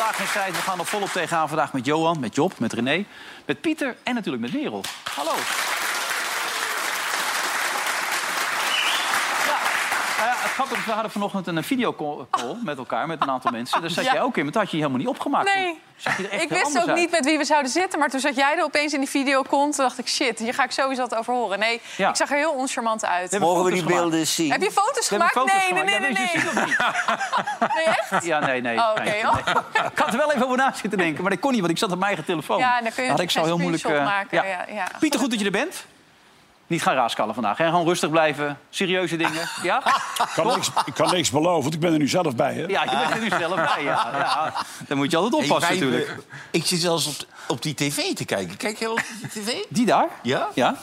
vandaag in strijd. We gaan er volop tegenaan vandaag met Johan, met Job, met René, met Pieter en natuurlijk met Merel. Hallo. Ja, we hadden vanochtend een videocall met elkaar, met een aantal mensen. Daar zat Ja. jij ook in, maar dat had je helemaal niet opgemaakt. Nee. Ik wist ook uit. niet met wie we zouden zitten, maar toen zat jij er opeens in die video kon. Toen dacht ik, shit, hier ga ik sowieso wat over horen. Nee, Ja. ik zag er heel oncharmant uit. Mogen we die gemaakt. beelden zien? Heb je foto's gemaakt? foto's nee, nee, gemaakt. nee, nee, nee. echt? Ja, nee, nee. Oh, nee. Oh. Ik had er wel even over na zitten denken, maar dat kon niet, want ik zat op mijn eigen telefoon. Ja, dan kun je had ik zo heel moeilijk. eh, maken, ja, ja. Pieter, goed dat je er bent. Niet gaan raaskallen vandaag, hè? Gewoon rustig blijven, serieuze dingen. Ja? Ik kan, niks, ik kan niks beloven, want ik ben er nu zelf bij. Hè? Ja, je bent er nu zelf bij. Ja, ja. Dan moet je altijd oppassen Hey, wij, natuurlijk. ik zit zelfs op, op die tv te kijken. Kijk je op die tv? Die daar? Ja? Ja.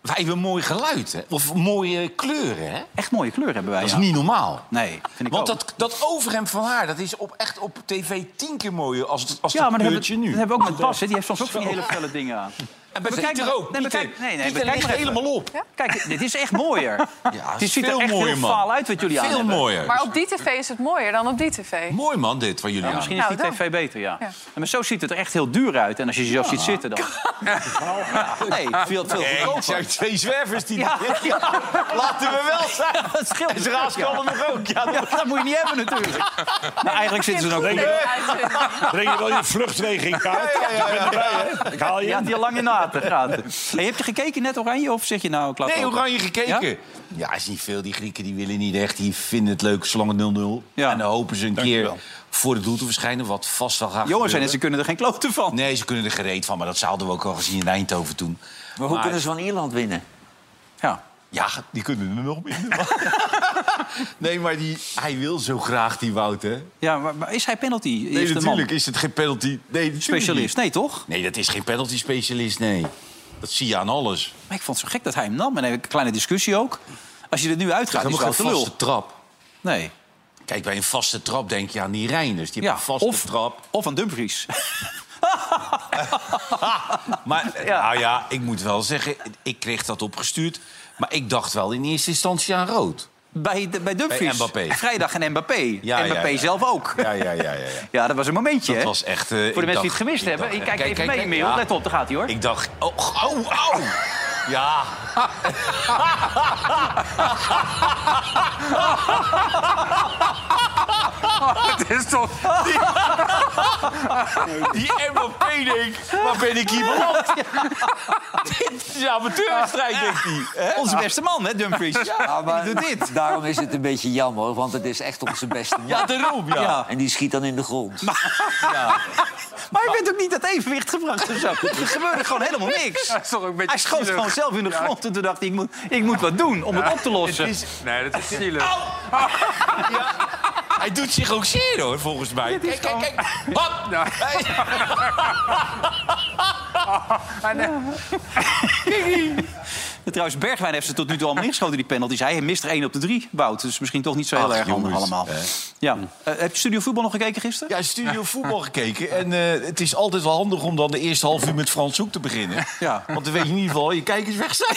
Wij hebben mooi geluid, hè? Of mooie kleuren, hè? Echt mooie kleur hebben wij. Dat is ja. niet normaal. Nee, vind ik Want ook. dat, dat overhemd van haar, dat is op, echt op tv tien keer mooier als, het- als ja, dat maar dat hebben, kleurtje we- nu. dat hebben we ook met Bas. hè. Die heeft soms ook van die hele felle dingen aan. En bij Maar Pieter kijk- ook. nee, nee, nee, maar helemaal op. Kijk, dit is echt mooier. Ja, het ziet er veel echt mooier, heel man. faal uit wat jullie aan Veel hebben. mooier. Maar op die tv is het mooier dan op die tv. Mooi man, dit van jullie Ja, aan. misschien is Nou, die dan. tv beter, ja. Ja. En Maar zo ziet het er echt heel duur uit. En als je jezelf ziet zitten, dan... Ja, nee, veel, veel het goedkoper. zijn twee zwervers die... Ja, ja, Laten we wel zijn. dat scheelt. Ze raaskallen nog ook. Ja, Ja, dat moet je niet hebben natuurlijk. Maar eigenlijk zitten ze er ook Breng goed. je, breng je wel je vluchtwegen in kaart? Ik ben erbij, hè? Ik haal je Ja, die al lang in de gaten gaten. Hey, heb je gekeken net Oranje of zeg je nou... Nee? Oranje gekeken. Ja? Ja? is niet veel. Die Grieken die willen niet echt. Die vinden het leuk zolang het 0-0. Ja. En dan hopen ze een Dankjewel. keer voor het doel te verschijnen. Wat vast wel gaat Jongens zijn en ze kunnen er geen kloten van. Nee, ze kunnen er gereed van. Maar dat hadden we ook al gezien in Eindhoven toen. Maar hoe kunnen ze van Ierland winnen? Ja. Ja, die kunnen er nog minder. nee, maar die, hij wil zo graag die Wout, hè? Ja, maar, maar is hij penalty? Nee, man. natuurlijk is het geen penalty. Nee, Specialist? Nee, toch? Nee, dat is geen penalty specialist, nee. Dat zie je aan alles. Maar ik vond het zo gek dat hij hem nam. En een kleine discussie ook. Als je er nu uitgaat, is het wel vaste trap. Nee. Kijk, bij een vaste trap denk je aan die Reiners. Die hebben Ja, een vaste of, trap. of aan Dumfries. Maar Ja. nou ja, ik moet wel zeggen, ik kreeg dat opgestuurd. Maar ik dacht wel in eerste instantie aan rood. Bij, de- bij Dumfries. Bij Mbappé. Vrijdag en Mbappé. Ja, en ja, Mbappé ja. zelf ook. Ja, ja, ja, ja. ja. Ja, dat was een momentje, Dat was echt... eh, Voor de mensen die het gemist hebben. dacht, Ik kijk, kijk, even kijk, mee, kijk. Let op, daar gaat hij, hoor. Ik dacht, oh, au, au. Ja. Het is toch... Die Mbappé denkt, waar ben ik hier beland? Dit is een amateurwedstrijd, denkt hij. Onze beste man, hè, Dumfries. Ja, maar die doet dit. daarom is het een beetje jammer, want het is echt onze beste man. Ja, daarom, ja. Ja. En die schiet dan in de grond. Maar hij werd ook niet uit evenwicht gebracht of zo. Er gebeurde gewoon helemaal niks. Hij schoot gewoon zelf in de grond. En toen dacht hij, ik moet, ik moet wat doen om het op te lossen. Nee, dat is zielig. Hij doet zich ook zeer, hoor, volgens mij. Kijk, kijk, kijk. Hop. Trouwens, Bergwijn heeft ze tot nu toe allemaal ingeschoten, die penalties. Hij mist er één op de drie, Wout. Dus misschien toch niet zo heel Ach, erg handig allemaal. Ja. Eh, heb je Studio Voetbal nog gekeken gisteren? Ja, studio voetbal gekeken. En eh, het is altijd wel handig om dan de eerste half uur met Frans Hoek te beginnen. Ja. Want dan weet je in ieder geval, je kijkers weg zijn.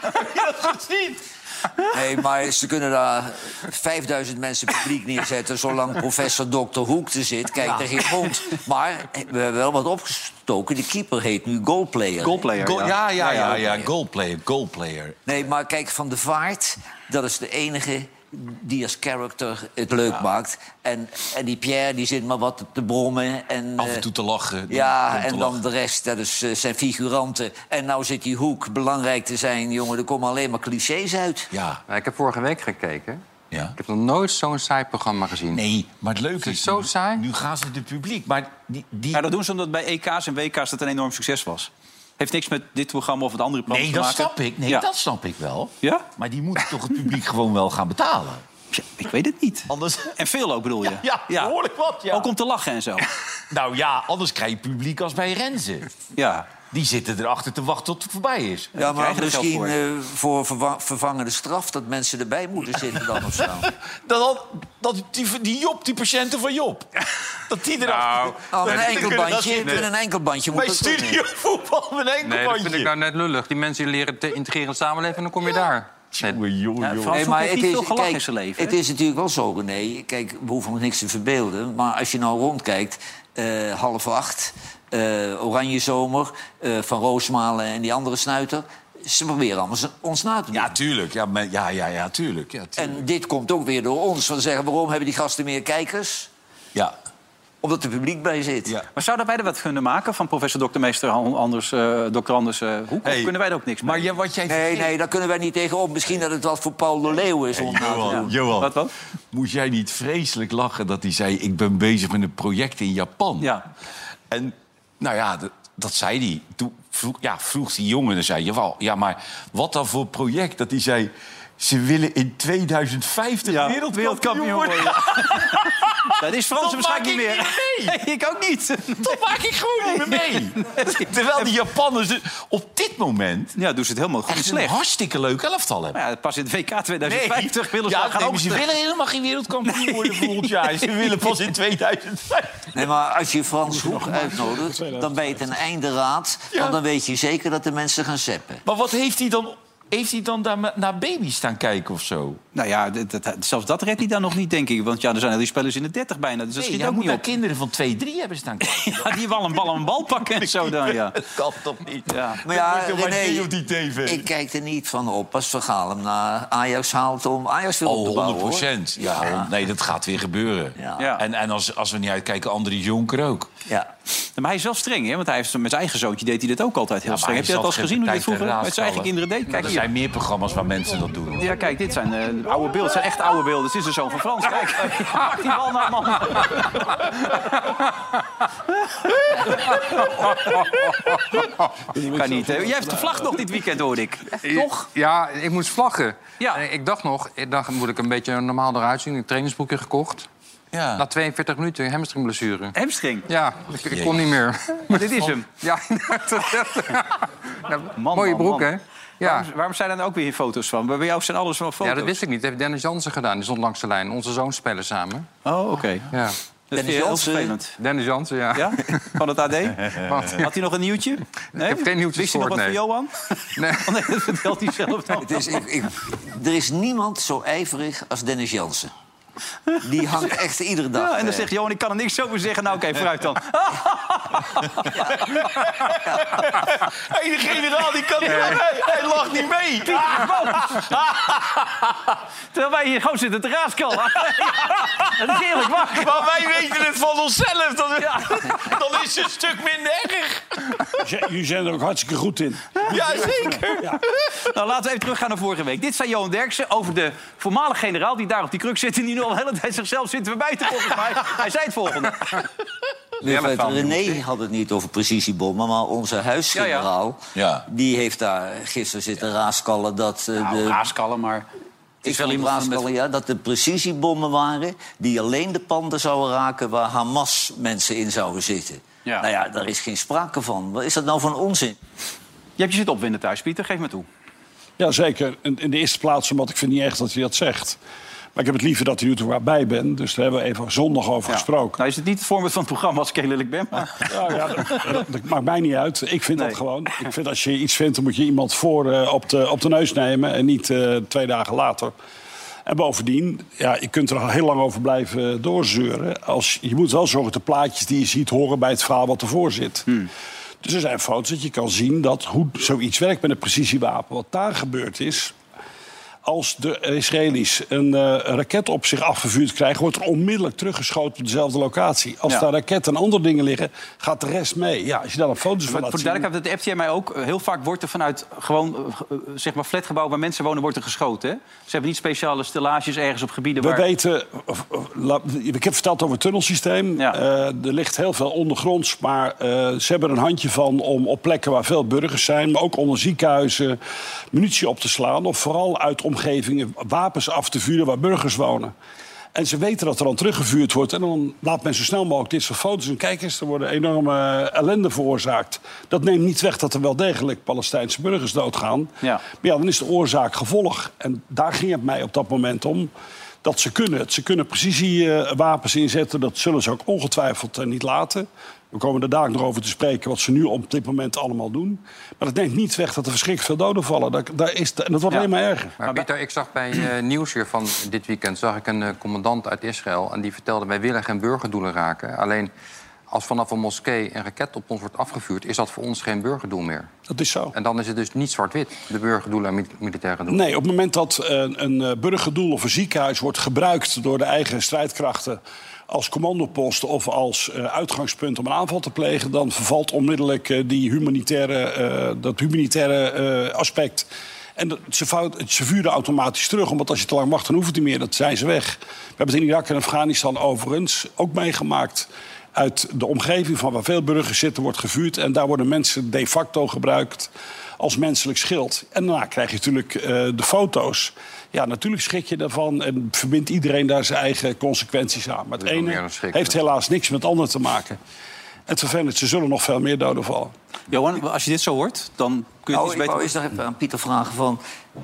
Heb je dat gezien? Nee, maar ze kunnen daar 5000 mensen publiek neerzetten... zolang professor Dr. Hoek er zit. Kijk, er geen rond. Maar we hebben wel wat opgestoken. De keeper heet nu goalplayer. Goalplayer. Goal- ja, ja, ja, ja, ja. goalplayer, goalplayer. Nee, maar kijk, Van de Vaart, dat is de enige die als character het leuk maakt. En, en die Pierre, die zit maar wat te brommen. En, Af en eh, toe te lachen. Ja, en dan lachen. de rest, dat is, eh, zijn figuranten. En nou zit die hoek belangrijk te zijn, jongen. Er komen alleen maar clichés uit. Ja, Maar ik heb vorige week gekeken. ja. Ik heb nog nooit zo'n saai programma gezien. Nee, maar het leuke het is... zo nu- saai? Nu gaan ze het publiek. Maar die... die... Ja, dat doen ze omdat bij EK's en WK's dat een enorm succes was. Heeft niks met dit programma of het andere programma nee, te dat maken. snap ik. Nee, Ja. dat snap ik wel. Ja? Maar die moeten toch het publiek gewoon wel gaan betalen? Ja, ik weet het niet. Anders... En veel ook bedoel je? Ja, behoorlijk wat, ja. Ook om te lachen en zo. Nou ja, anders krijg je publiek als bij Renze. Ja. Die zitten erachter te wachten tot het voorbij is. Ja, maar misschien voor. eh, voor vervangende straf... dat mensen erbij moeten zitten dan of zo. Dat, dat, dat die, die Job, die patiënten van Job. Dat die erachter... Oh, met een enkelbandje, met een enkelbandje moet Bij studiovoetbal met een Nee, dat enkelbandje. vind ik nou net lullig. Die mensen leren te integreren in de samenleving en dan kom je daar. Nee, Jongen, jongen, jongen. Kijk, in zijn leven. Het is natuurlijk wel zo, René. Kijk, we hoeven ons niks te verbeelden. Maar als je nou rondkijkt, eh, half acht, eh, Oranje Zomer, eh, Van Roosmalen en die andere snuiter. Ze proberen allemaal ons na te doen. Ja, tuurlijk. Ja, maar- ja, ja, ja, tuurlijk. Ja, tuurlijk. En dit komt ook weer door ons. Van zeggen, waarom hebben die gasten meer kijkers? ja. Omdat er publiek bij zit. Ja. Maar zouden wij er wat kunnen maken van professor Dr. Meester Anders, eh Dr. Anders eh, Hoek? Hey, of kunnen wij er ook niks mee? Maar ja, wat jij Nee, vergeet- nee, daar kunnen wij niet tegenop. Misschien dat het wat voor Paul de Leeuw is om na te Johan, doen. Johan, Wat dan? moet jij niet vreselijk lachen dat hij zei... ik ben bezig met een project in Japan. Ja. En nou ja, dat, dat zei hij. Toen vroeg, ja, vroeg die jongen, dan zei je ja, maar wat dan voor project? Dat hij zei... ze willen in 2050 Ja, wereldkampioen wereldkampioen worden. worden. Dat is Frans Dat waarschijnlijk niet meer. ik Nee, ik ook niet. Dat maak ik gewoon niet meer mee. Terwijl die Japanners dus op dit moment... Ja, doen ze het helemaal goed echt een slecht. hartstikke leuk elftal hebben. Maar ja, pas in het WK 2050 willen ze ja, nee, ze willen helemaal geen wereldkampioen worden volgend jaar. Ze willen pas in 2050. Nee, maar als je Frans Hoek uitnodigt, dan ben je ten einde raad. Ja. Want dan weet je zeker dat de mensen gaan zeppen. Maar wat heeft hij dan... Heeft hij dan daar naar baby's staan kijken of zo? Nou ja, dat, dat- zelfs dat redt hij dan nog niet, denk ik. Want ja, er zijn al die spelers in de 30 bijna. Dus dat Nee, schiet ook moet niet daar op. kinderen van 2, 3 hebben staan kijken. Ja, die wel een bal en een bal pakken en zo dan, ja. Dat kan toch niet? ja. Maar ja, Dat René, op die tv. ik kijk er niet van op als Vergaal hem naar Ajax haalt om Ajax te Oh, bouwen. 100 hoor. procent. Ja, nee, dat gaat weer gebeuren. Ja. Ja. En, en als, als we niet uitkijken, Andries Jonker ook. Ja. Maar hij is wel streng, hè? Want hij heeft, met zijn eigen zoontje deed hij dit ook altijd heel Ja, streng. Heb je dat al eens gezien hoe hij vroeger met zijn eigen kinderen deed? Kijk er hier. zijn meer programma's waar mensen dat doen. Ja, kijk, dit zijn eh, oude beelden. Het zijn echt oude beelden. Het is de zoon van Frans. Kijk, pak die bal naar man. Kan niet, hè? Jij hebt gevlacht nog dit weekend, hoorde ik. Toch? Ja, ik moest vlaggen. Ja. En Ik dacht nog, ik dacht, moet ik een beetje normaal eruit zien. Een trainingsboekje gekocht. Ja. Na 42 minuten hamstringblessure. Hamstring. Ja, ik, ik kon niet meer. Dit is hem. Ja, Nou, Man, mooie man, broek, man. hè? Ja. Waarom, waarom zijn er dan ook weer foto's van? Bij jou zijn alles van foto's. ja, dat wist ik niet. Dat heeft Dennis Jansen gedaan. Die stond langs de lijn. Onze zoons spelen samen. Oh, oké. Ja. Dat Dennis Jansen. Dennis Jansen, ja. Ja? Van het AD? Wat? Had hij nog een nieuwtje? Nee? heb geen nieuwtjes Wist hij nog wat van Johan? Nee. Oh, nee, dat vertelt hij zelf dan. Het is, ik, ik- er is niemand zo ijverig als Dennis Jansen. Die hangt echt iedere dag. Ja, en dan eh, zegt Johan, ik kan er niks over zeggen. Nou, oké, vooruit dan. Hey, de generaal die kan niet hij, hij lacht niet mee. Terwijl wij hier gewoon zitten te raaskallen. dat is eerlijk waar. Maar wij weten het van onszelf. Dan, dan is het een stuk minder erg. Jullie zijn er ook hartstikke goed in. Jazeker. Nou, laten we even teruggaan naar vorige week. Dit zei Johan Derksen over de voormalige generaal... die daar op die kruk zit en die nu al de hele tijd zichzelf zit te verbijten, volgens mij. Hij zei het volgende. René had het niet over precisiebommen, maar onze huisgeneraal... Ja, ja. die heeft daar gisteren zitten raaskallen dat... eh, Nou, de, raaskallen, maar... ik wel vond iemand van raaskallen, ja, dat de precisiebommen waren... die alleen de panden zouden raken waar Hamas mensen in zouden zitten. Ja. Nou ja, daar is geen sprake van. Wat is dat nou voor een onzin? Je hebt je zitten opwinden thuis, Pieter. Geef me toe. Ja, zeker. In, in de eerste plaats omdat ik vind niet echt dat hij dat zegt. Maar ik heb het liever dat hij er toch bij bent. Dus daar hebben we even zondag over gesproken. Nou is het niet het format van het programma als ik heel eerlijk ben. Maar... Ja, ja, dat, dat- dat maakt mij niet uit. Ik vind Nee. dat gewoon. Ik vind als je iets vindt, dan moet je iemand voor eh, op, de, op de neus nemen. En niet eh, twee dagen later. En bovendien, ja, je kunt er al heel lang over blijven doorzeuren. Als, je moet wel zorgen dat de plaatjes die je ziet horen bij het verhaal wat ervoor zit. Dus er zijn foto's dat je kan zien dat hoe zoiets werkt met een precisiewapen. Wat daar gebeurd is, als de Israëli's een eh, raket op zich afgevuurd krijgen, wordt er onmiddellijk teruggeschoten op dezelfde locatie. Als Ja. daar raketten en andere dingen liggen, gaat de rest mee. Ja, als je daar een foto's van Maar laat voor duidelijkheid, dat de FTM mij ook eh, heel vaak wordt er vanuit gewoon eh, zeg maar flatgebouw waar mensen wonen, wordt er geschoten. Hè? Ze hebben niet speciale stellages ergens op gebieden We waar. weten, of- of- la- ik heb verteld over het tunnelsysteem. Ja. Eh, er ligt heel veel ondergronds, maar eh, ze hebben er een handje van om op plekken waar veel burgers zijn, maar ook onder ziekenhuizen, munitie op te slaan. Of vooral uit omgevingen omgevingen wapens af te vuren waar burgers wonen. En ze weten dat er dan teruggevuurd wordt. En dan laat men zo snel mogelijk dit soort foto's. En kijk eens, er worden enorme ellende veroorzaakt. Dat neemt niet weg dat er wel degelijk Palestijnse burgers doodgaan. Ja. Maar ja, dan is de oorzaak gevolg. En daar ging het mij op dat moment om. Dat ze kunnen het. Ze kunnen precisiewapens inzetten. Dat zullen ze ook ongetwijfeld eh, niet laten. We komen er dadelijk nog over te spreken wat ze nu op dit moment allemaal doen. Maar dat neemt niet weg dat er verschrikkelijk veel doden vallen. Daar, daar is, en dat wordt Ja. alleen maar erger. Maar Pieter, ik zag bij eh Nieuwsuur van dit weekend zag ik een eh, commandant uit Israël. En die vertelde, wij willen geen burgerdoelen raken. Alleen als vanaf een moskee een raket op ons wordt afgevuurd... is dat voor ons geen burgerdoel meer. Dat is zo. En dan is het dus niet zwart-wit, de burgerdoelen en mil- militaire doelen. Nee, op het moment dat een, een eh, burgerdoel of een ziekenhuis wordt gebruikt door de eigen strijdkrachten als commandopost of als eh, uitgangspunt om een aanval te plegen, dan vervalt onmiddellijk eh, die humanitaire, eh, dat humanitaire aspect. En dat, ze, fout, ze automatisch terug, omdat als je te lang wacht, dan hoeft het niet meer. Dat zijn ze weg. We hebben het in Irak en Afghanistan overigens ook meegemaakt. Uit de omgeving van waar veel burgers zitten, wordt gevuurd. En daar worden mensen de facto gebruikt als menselijk schild. En daarna krijg je natuurlijk de foto's. Ja, natuurlijk schrik je daarvan en verbindt iedereen daar zijn eigen consequenties aan. Maar het ene heeft helaas niks met het andere te maken. Het vervelend, ze zullen nog veel meer doden vallen. Johan, als je dit zo hoort, dan kun je Nou, het ik iets wou beter... eens nog even aan Pieter vragen van... eh,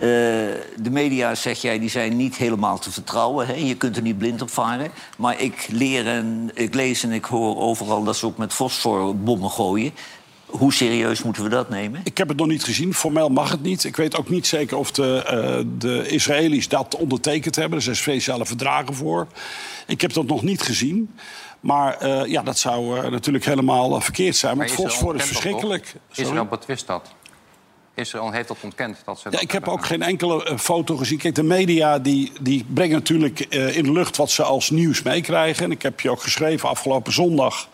de media, zeg jij, die zijn niet helemaal te vertrouwen. Hè? Je kunt er niet blind op varen. Maar ik leer en ik lees en ik hoor overal dat ze ook met fosforbommen gooien. Hoe serieus moeten we dat nemen? Ik heb het nog niet gezien. Formeel mag het niet. Ik weet ook niet zeker of de, eh, de Israëli's dat ondertekend hebben. Er zijn speciale verdragen voor. Ik heb dat nog niet gezien. Maar eh, ja, dat zou eh, natuurlijk helemaal verkeerd zijn. Want Israël fosfor is verschrikkelijk. Israël betwist dat. Israël heeft dat ontkend. Dat ze Ja, dat ik heb ook geen enkele foto gezien. Kijk, de media die, die brengen natuurlijk eh, in de lucht wat ze als nieuws meekrijgen. En ik heb je ook geschreven afgelopen zondag...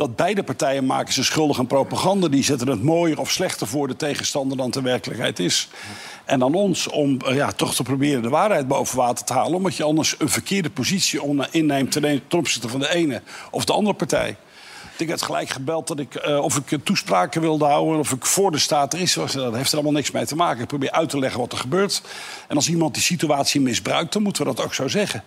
dat beide partijen maken zich schuldig aan propaganda. Die zetten het mooier of slechter voor de tegenstander dan de werkelijkheid is. En aan ons om eh, ja, toch te proberen de waarheid boven water te halen... omdat je anders een verkeerde positie on- inneemt ten ten opzichte van de ene of de andere partij. Ik werd gelijk gebeld dat ik, eh, of ik eh, toespraken wilde houden... of ik voor de staat er is. Dat heeft er allemaal niks mee te maken. Ik probeer uit te leggen wat er gebeurt. En als iemand die situatie misbruikt, dan moeten we dat ook zo zeggen.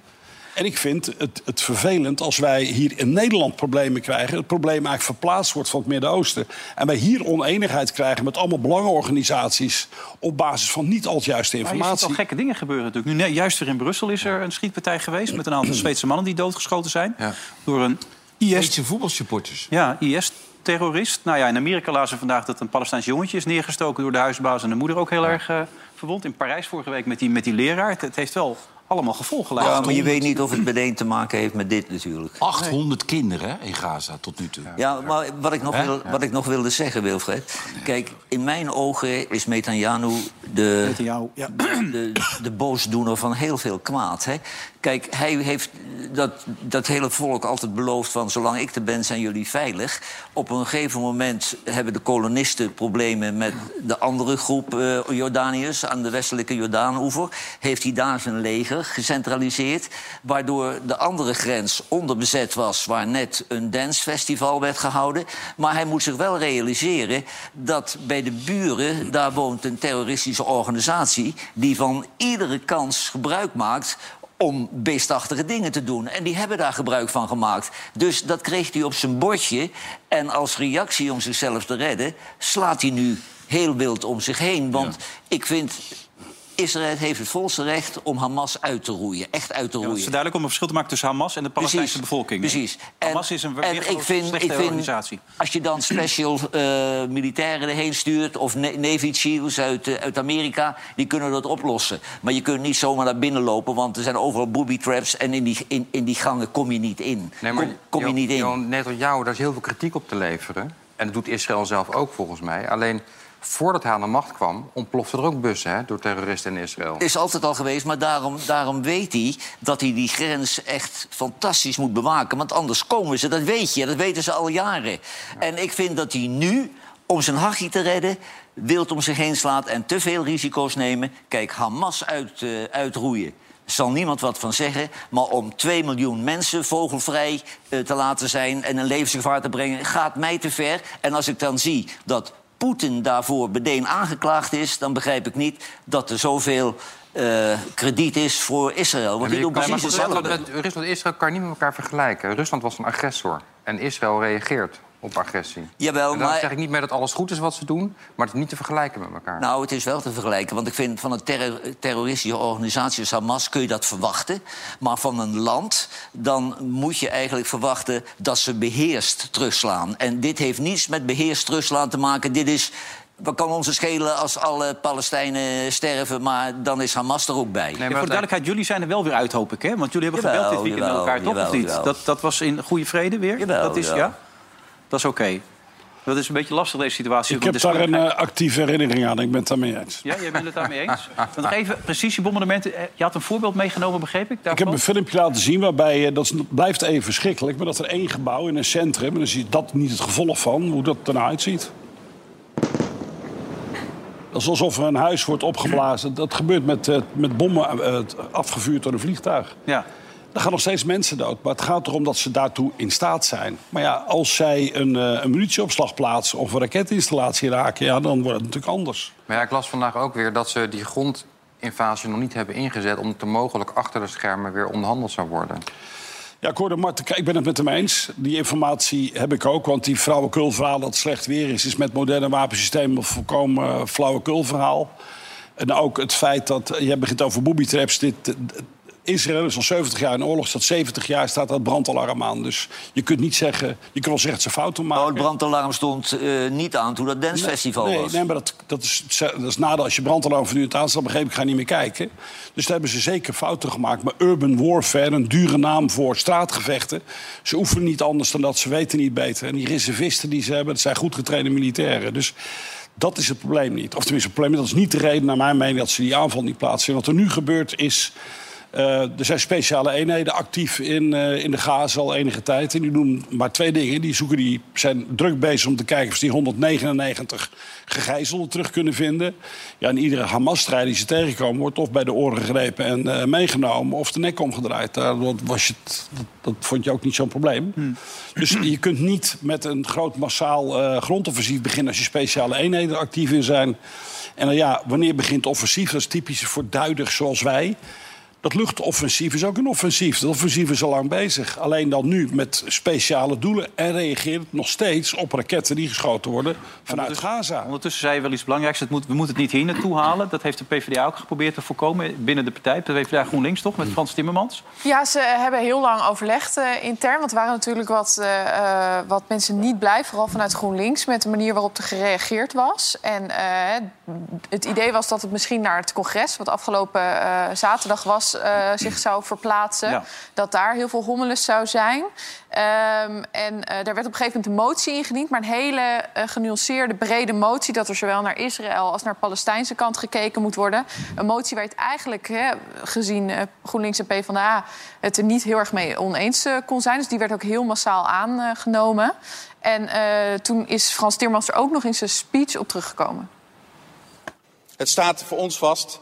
En ik vind het, het vervelend als wij hier in Nederland problemen krijgen... het probleem eigenlijk verplaatst wordt van het Midden-Oosten... en wij hier oneenigheid krijgen met allemaal belangenorganisaties... op basis van niet al het juiste Maar je ziet al informatie. gekke dingen gebeuren natuurlijk. Nu, juist weer in Brussel is er een schietpartij geweest... met een aantal Zweedse mannen die doodgeschoten zijn. Ja. Door een IS Zweedse voetbalsupporters. Ja, IS-terrorist. Nou ja, in Amerika lazen we vandaag dat een Palestijns jongetje is neergestoken door de huisbaas en de moeder ook heel erg eh, verwond. In Parijs vorige week met die, met die leraar. Het, het heeft wel allemaal gevolgen. Ja, maar je weet niet of het meteen te maken heeft met dit natuurlijk. 800 kinderen hè, in Gaza tot nu toe. Ja, maar wat ik nog, wil, wat ik nog wilde zeggen, Wilfred. Kijk, in mijn ogen is Netanyahu de, de, de boosdoener van heel veel kwaad. Hè? Kijk, hij heeft dat, dat hele volk altijd beloofd van... zolang ik er ben, zijn jullie veilig. Op een gegeven moment hebben de kolonisten problemen... met de andere groep eh, Jordaniërs aan de westelijke Jordaanoever. Heeft hij daar zijn leger gecentraliseerd... waardoor de andere grens onderbezet was... waar net een dancefestival werd gehouden. Maar hij moet zich wel realiseren dat bij de buren... daar woont een terroristische organisatie... die van iedere kans gebruik maakt om beestachtige dingen te doen. En die hebben daar gebruik van gemaakt. Dus dat kreeg hij op zijn bordje. En als reactie om zichzelf te redden... slaat hij nu heel wild om zich heen. Want ik vind... Israël heeft het volste recht om Hamas uit te roeien. Echt uit te Ja, het roeien. is duidelijk om een verschil te maken tussen Hamas en de Palestijnse bevolking. Precies. Hamas is een en weer ik vind, slechte ik vind, organisatie. Als je dan special eh, militairen erheen stuurt... of Na- Navy SEALs uit, eh, uit Amerika, die kunnen dat oplossen. Maar je kunt niet zomaar naar binnen lopen... want er zijn overal booby traps en in die, in, in die gangen kom je niet in. Nee, maar kom, kom je Jo- niet in. Jo- Netanyahu, daar is heel veel kritiek op te leveren. En dat doet Israël zelf ook, volgens mij. Alleen, voordat hij aan de macht kwam... ontplofte er ook bussen hè, door terroristen in Israël. Is altijd al geweest, maar daarom, daarom weet hij dat hij die grens echt fantastisch moet bewaken. Want anders komen ze, dat weet je, dat weten ze al jaren. En ik vind dat hij nu, om zijn hachje te redden, wild om zich heen slaat en te veel risico's nemen. Kijk, Hamas uit, eh, uitroeien. Zal niemand wat van zeggen, maar om 2 miljoen mensen vogelvrij eh, te laten zijn en een levensgevaar te brengen, gaat mij te ver. En als ik dan zie dat Poetin daarvoor meteen aangeklaagd is, dan begrijp ik niet dat er zoveel eh, krediet is voor Israël. Want die doen precies hetzelfde. Rusland en Israël kan je niet met elkaar vergelijken. Rusland was een agressor. En Israël reageert op agressie. Jawel, En dan maar- zeg ik niet meer dat alles goed is wat ze doen... maar het is niet te vergelijken met elkaar. Nou, het is wel te vergelijken. Want ik vind van een terror- terroristische organisatie als Hamas kun je dat verwachten. Maar van een land, dan moet je eigenlijk verwachten dat ze beheerst terugslaan. En dit heeft niets met beheerst terugslaan te maken. Dit is. Wat kan ons schelen als alle Palestijnen sterven, maar dan is Hamas er ook bij. Nee, Ja, maar voor de duidelijkheid, jullie zijn er wel weer uit, hoop ik, hè? Want jullie hebben Jawel, gebeld dit weekend jawel, met elkaar, toch? jawel, of niet? Dat, dat was in goede vrede weer? Jawel, dat is, jawel. ja? Dat is oké. Dat is een beetje lastig, deze situatie. Ik heb daar een eh, actieve herinnering aan. Ik ben het daarmee eens. Ja, jij bent het daarmee eens? Want even, precisiebombardementen. eh, Je had een voorbeeld meegenomen, begreep ik? Ik heb daarvan? een filmpje laten zien waarbij, eh, dat blijft even verschrikkelijk... maar dat er één gebouw in een centrum... en dan is dat niet het gevolg van hoe dat ernaar uitziet. Dat is alsof er een huis wordt opgeblazen. Dat gebeurt met, met bommen afgevuurd door een vliegtuig. Ja. Er gaan nog steeds mensen dood. Maar het gaat erom dat ze daartoe in staat zijn. Maar ja, als zij een, eh, een munitieopslag plaatsen... of een raketinstallatie raken... Ja, dan wordt het natuurlijk anders. Maar ja, ik las vandaag ook weer dat ze die grondinvasie nog niet hebben ingezet... omdat er mogelijk achter de schermen weer onderhandeld zou worden. Ja, ik hoorde Marten, ik ben het met hem eens. Die informatie heb ik ook. Want die flauwekulverhaal dat het slecht weer is... is met moderne wapensystemen een volkomen uh, flauwekulverhaal. En ook het feit dat... Je begint over booby traps. Dit, eh, Israël is al 70 jaar in oorlog. Staat 70 jaar staat dat brandalarm aan. Dus je kunt niet zeggen... Je kunt wel zeggen dat ze fouten maken. Oh, het brandalarm stond eh, niet aan toen dat dancefestival nee, was. Nee, maar dat, dat, is, dat is nadeel. Als je brandalarm voortdurend aanstaat, begreep ik, ga niet meer kijken. Dus daar hebben ze zeker fouten gemaakt. Maar urban warfare, een dure naam voor straatgevechten... ze oefenen niet anders dan dat, ze weten niet beter. En die reservisten die ze hebben, dat zijn goed getrainde militairen. Dus dat is het probleem niet. Of tenminste, het probleem dat is niet de reden, naar mijn mening... dat ze die aanval niet plaatsen. Wat er nu gebeurt is... Uh, er zijn speciale eenheden actief in, uh, in de Gaza al enige tijd. En die doen maar twee dingen. Die, zoeken, die zijn druk bezig om te kijken of ze die 199 gegijzelden terug kunnen vinden. Ja, en iedere Hamas-strijder die ze tegenkomen... wordt of bij de oren gegrepen en uh, meegenomen of de nek omgedraaid. Daardoor was je dat, dat, vond je ook niet zo'n probleem. Hmm. Dus je kunt niet met een groot massaal grondoffensief beginnen... als je speciale eenheden actief in zijn. En dan ja, wanneer begint offensief? Dat is typisch voor duiders zoals wij... Dat luchtoffensief is ook een offensief. Dat offensief is al lang bezig. Alleen dan nu met speciale doelen. En reageert nog steeds op raketten die geschoten worden vanuit ondertussen, Gaza. Ondertussen zei je wel iets belangrijks. Het moet, we moeten het niet hier naartoe halen. Dat heeft de PvdA ook geprobeerd te voorkomen binnen de partij. De PvdA GroenLinks toch, met Frans Timmermans? Ja, ze hebben heel lang overlegd uh, intern. Want er waren natuurlijk wat, uh, wat mensen niet blij. Vooral vanuit GroenLinks. Met de manier waarop er gereageerd was. En uh, het idee was dat het misschien naar het congres... wat afgelopen zaterdag was... Uh, zich zou verplaatsen. Ja. Dat daar heel veel hommeles zou zijn. Um, en uh, daar werd op een gegeven moment een motie ingediend. Maar een hele uh, genuanceerde, brede motie. Dat er zowel naar Israël als naar de Palestijnse kant gekeken moet worden. Een motie waar het eigenlijk, hè, gezien GroenLinks en PvdA... het er niet heel erg mee oneens kon zijn. Dus die werd ook heel massaal aangenomen. En toen is Frans Timmermans er ook nog in zijn speech op teruggekomen. Het staat voor ons vast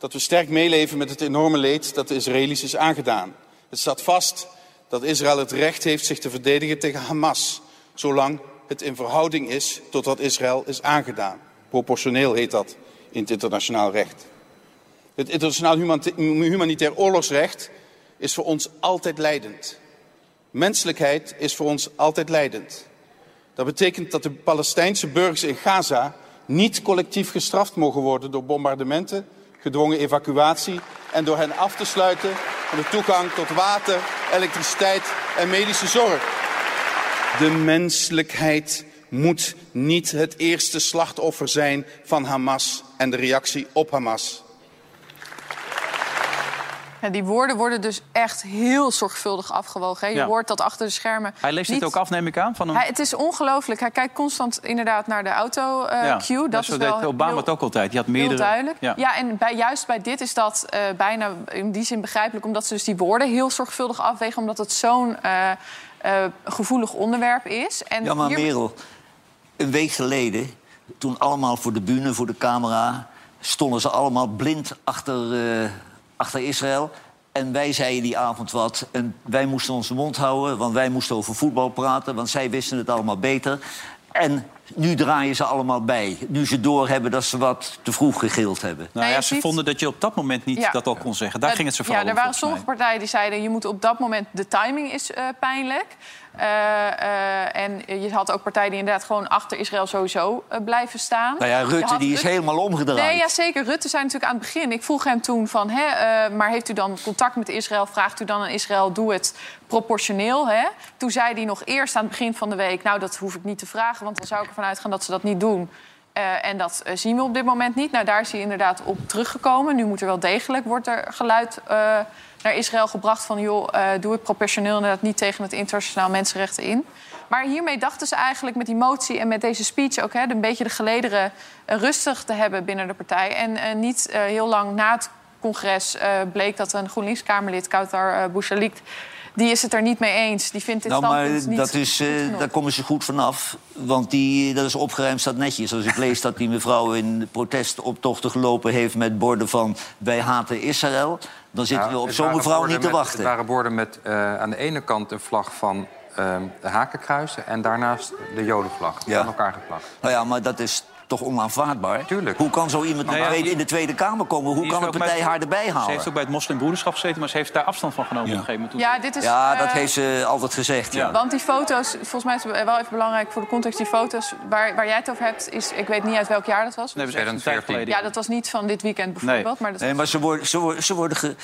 dat we sterk meeleven met het enorme leed dat de Israëli's is aangedaan. Het staat vast dat Israël het recht heeft zich te verdedigen tegen Hamas, zolang het in verhouding is tot wat Israël is aangedaan. Proportioneel heet dat in het internationaal recht. Het internationaal humanitair oorlogsrecht is voor ons altijd leidend. Menselijkheid is voor ons altijd leidend. Dat betekent dat de Palestijnse burgers in Gaza niet collectief gestraft mogen worden door bombardementen gedwongen evacuatie en door hen af te sluiten van de toegang tot water, elektriciteit en medische zorg. De menselijkheid moet niet het eerste slachtoffer zijn van Hamas en de reactie op Hamas. Ja, die woorden worden dus echt heel zorgvuldig afgewogen. Hè? Je Ja. hoort dat achter de schermen. Hij leest niet... dit ook af, neem ik aan? Van een... Hij, het is ongelooflijk. Hij kijkt constant inderdaad naar de auto-cue. dat zo is deed wel Obama heel, het ook altijd. Die had heel meerdere... duidelijk. Ja. Ja, en bij, juist bij dit is dat eh, bijna in die zin begrijpelijk... omdat ze dus die woorden heel zorgvuldig afwegen... omdat het zo'n eh, eh, gevoelig onderwerp is. En Ja, maar hier- Merel, een week geleden, toen allemaal voor de bühne, voor de camera... stonden ze allemaal blind achter, eh, achter Israël. En wij zeiden die avond wat. En wij moesten onze mond houden, want wij moesten over voetbal praten... want zij wisten het allemaal beter. En nu draaien ze allemaal bij. Nu ze doorhebben dat ze wat te vroeg gegild hebben. Nou Nee, ja, ze vonden dat je op dat moment niet Ja. dat al kon zeggen. Daar ging het zo Ja, vooral er om, waren sommige mij. partijen die zeiden... je moet op dat moment... de timing is eh, pijnlijk. Eh, eh, en je had ook partijen die inderdaad gewoon achter Israël sowieso eh, blijven staan. Nou ja, Rutte die is helemaal omgedraaid. Nee, ja, zeker. Rutte zei natuurlijk aan het begin. Ik vroeg hem toen van, hè, maar heeft u dan contact met Israël? Vraagt u dan aan Israël, doe het proportioneel. Hè? Toen zei hij nog eerst aan het begin van de week... nou, dat hoef ik niet te vragen, want dan zou ik ervan uitgaan dat ze dat niet doen. En dat zien we op dit moment niet. Nou, daar is hij inderdaad op teruggekomen. Nu moet er wel degelijk, wordt er geluid eh, naar Israël gebracht... van, joh, eh, doe het proportioneel inderdaad niet tegen het internationaal mensenrechten in. Maar hiermee dachten ze eigenlijk met die motie en met deze speech ook... Hè, een beetje de gelederen eh, rustig te hebben binnen de partij. En eh, niet heel lang na het congres bleek dat een GroenLinks-Kamerlid, Kautar uh, Bouchalikt... die is het er niet mee eens. Die vindt dit Nou, maar niet dat is, goed genoeg. daar komen ze goed vanaf. Want die, dat is opgeruimd, staat netjes. Als ik lees dat die mevrouw in protestoptochten gelopen heeft... met borden van wij haten Israël... dan zitten we op zo'n mevrouw niet te met- wachten. Het waren borden met eh, aan de ene kant een vlag van ehm, de hakenkruisen... en daarnaast de jodenvlag. Die Ja. aan elkaar geplakt. Nou ja, maar dat is toch onaanvaardbaar? Tuurlijk. Hoe kan zo iemand Nou ja, in, de die- Tweede, in de Tweede Kamer komen? Hoe kan een partij bij- haar erbij Ze heeft halen? ook bij het moslimbroederschap gezeten... maar ze heeft daar afstand van genomen op een gegeven moment. toen Ja, dit is, Ja, eh, dat heeft ze altijd gezegd. Ja. Want die foto's, volgens mij is het wel even belangrijk voor de context... die foto's waar, waar jij het over hebt, is, ik weet niet uit welk jaar dat was. Nee, dat is een tijd 2014. geleden. Ja, dat was niet van dit weekend bijvoorbeeld. Maar dat Nee, maar ze worden, ze worden, ze worden ge-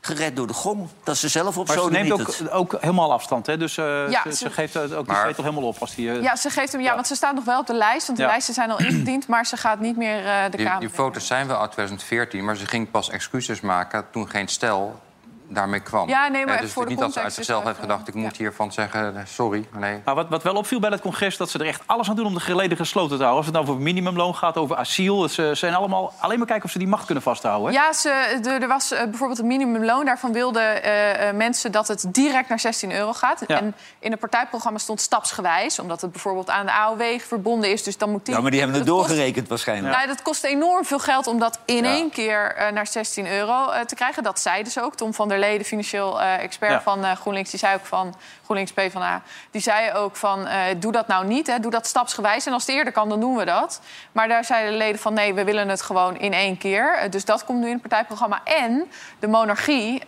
gered door de gom. Dat ze zelf op Maar ze zo neemt ook, ook helemaal afstand. Hè? Dus eh, Ja, ze, ze ze- geeft het ook die zetel helemaal op. Als die, eh, Ja, ze geeft hem, ja, want ze staat nog wel op de lijst. Want de Ja. lijsten zijn al ingediend, maar ze gaat niet meer eh, de Die, Kamer die foto's zijn wel uit 2014, maar ze ging pas excuses maken... toen geen stel daarmee kwam. Ja, nee, maar Eh, dus voor het is de niet dat ze uit zichzelf heeft gedacht... ik moet hiervan zeggen, eh, sorry. Nee. Maar wat, wat wel opviel bij het congres, dat ze er echt alles aan doen om de geleden gesloten te houden. Als het nou over minimumloon gaat, over asiel. Ze zijn allemaal alleen maar kijken of ze die macht kunnen vasthouden. Hè? Ja, ze, de- er was eh, bijvoorbeeld een minimumloon. Daarvan wilden eh, eh, mensen dat het direct naar 16 euro gaat. Ja. En in het partijprogramma stond stapsgewijs. Omdat het bijvoorbeeld aan de AOW verbonden is. Dus dan moet die... Ja, maar die hebben het kost- doorgerekend waarschijnlijk. Nou, dat kost enorm veel geld om dat in één keer naar 16 euro te krijgen. Dat zeiden ze ook. Tom van der Leden, financieel eh, expert Ja. van eh, GroenLinks, die zei ook van GroenLinks PvdA. Die zei ook van eh, doe dat nou niet, hè, doe dat stapsgewijs. En als het eerder kan, dan doen we dat. Maar daar zeiden de leden van nee, we willen het gewoon in één keer. Dus dat komt nu in het partijprogramma. En de monarchie,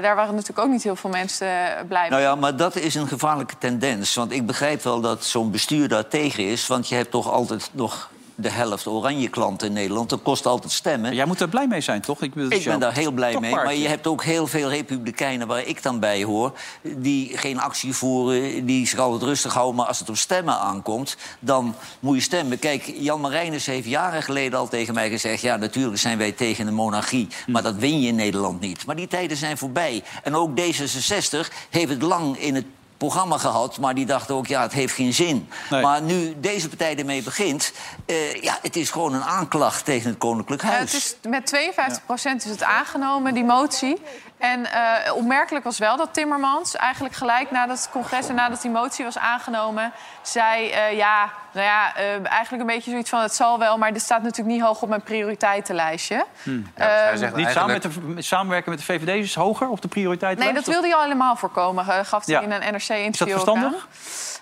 daar waren natuurlijk ook niet heel veel mensen blij mee. Nou ja, maar dat is een gevaarlijke tendens. Want ik begrijp wel dat zo'n bestuur daar tegen is. Want je hebt toch altijd nog de helft oranje klanten in Nederland. Dat kost altijd stemmen. Jij moet er blij mee zijn, toch? Ik, Ik ben daar heel blij mee. Maar je hebt ook heel veel republikeinen waar ik dan bij hoor... die geen actie voeren, die zich altijd rustig houden. Maar als het op stemmen aankomt, dan moet je stemmen. Kijk, Jan Marijnis heeft jaren geleden al tegen mij gezegd... ja, natuurlijk zijn wij tegen de monarchie, maar dat win je in Nederland niet. Maar die tijden zijn voorbij. En ook D66 heeft het lang in het programma gehad, maar die dachten ook, ja, het heeft geen zin. Nee. Maar nu deze partij ermee begint, eh, ja, het is gewoon een aanklacht tegen het Koninklijk Ja, Huis. het is, met 52% is het aangenomen, die motie. En eh, opmerkelijk was wel dat Timmermans eigenlijk gelijk nadat het congres en nadat die motie was aangenomen, zei: eh, Ja, nou ja, eh, eigenlijk een beetje zoiets van: het zal wel, maar dit staat natuurlijk niet hoog op mijn prioriteitenlijstje. Ja, dus Ehm, hij zegt Niet samen met de, samenwerken met de VVD is hoger op de prioriteitenlijst? Nee, dat wilde hij al helemaal voorkomen, eh, gaf hij Ja. in een NRC-interview. Is dat ook verstandig? aan.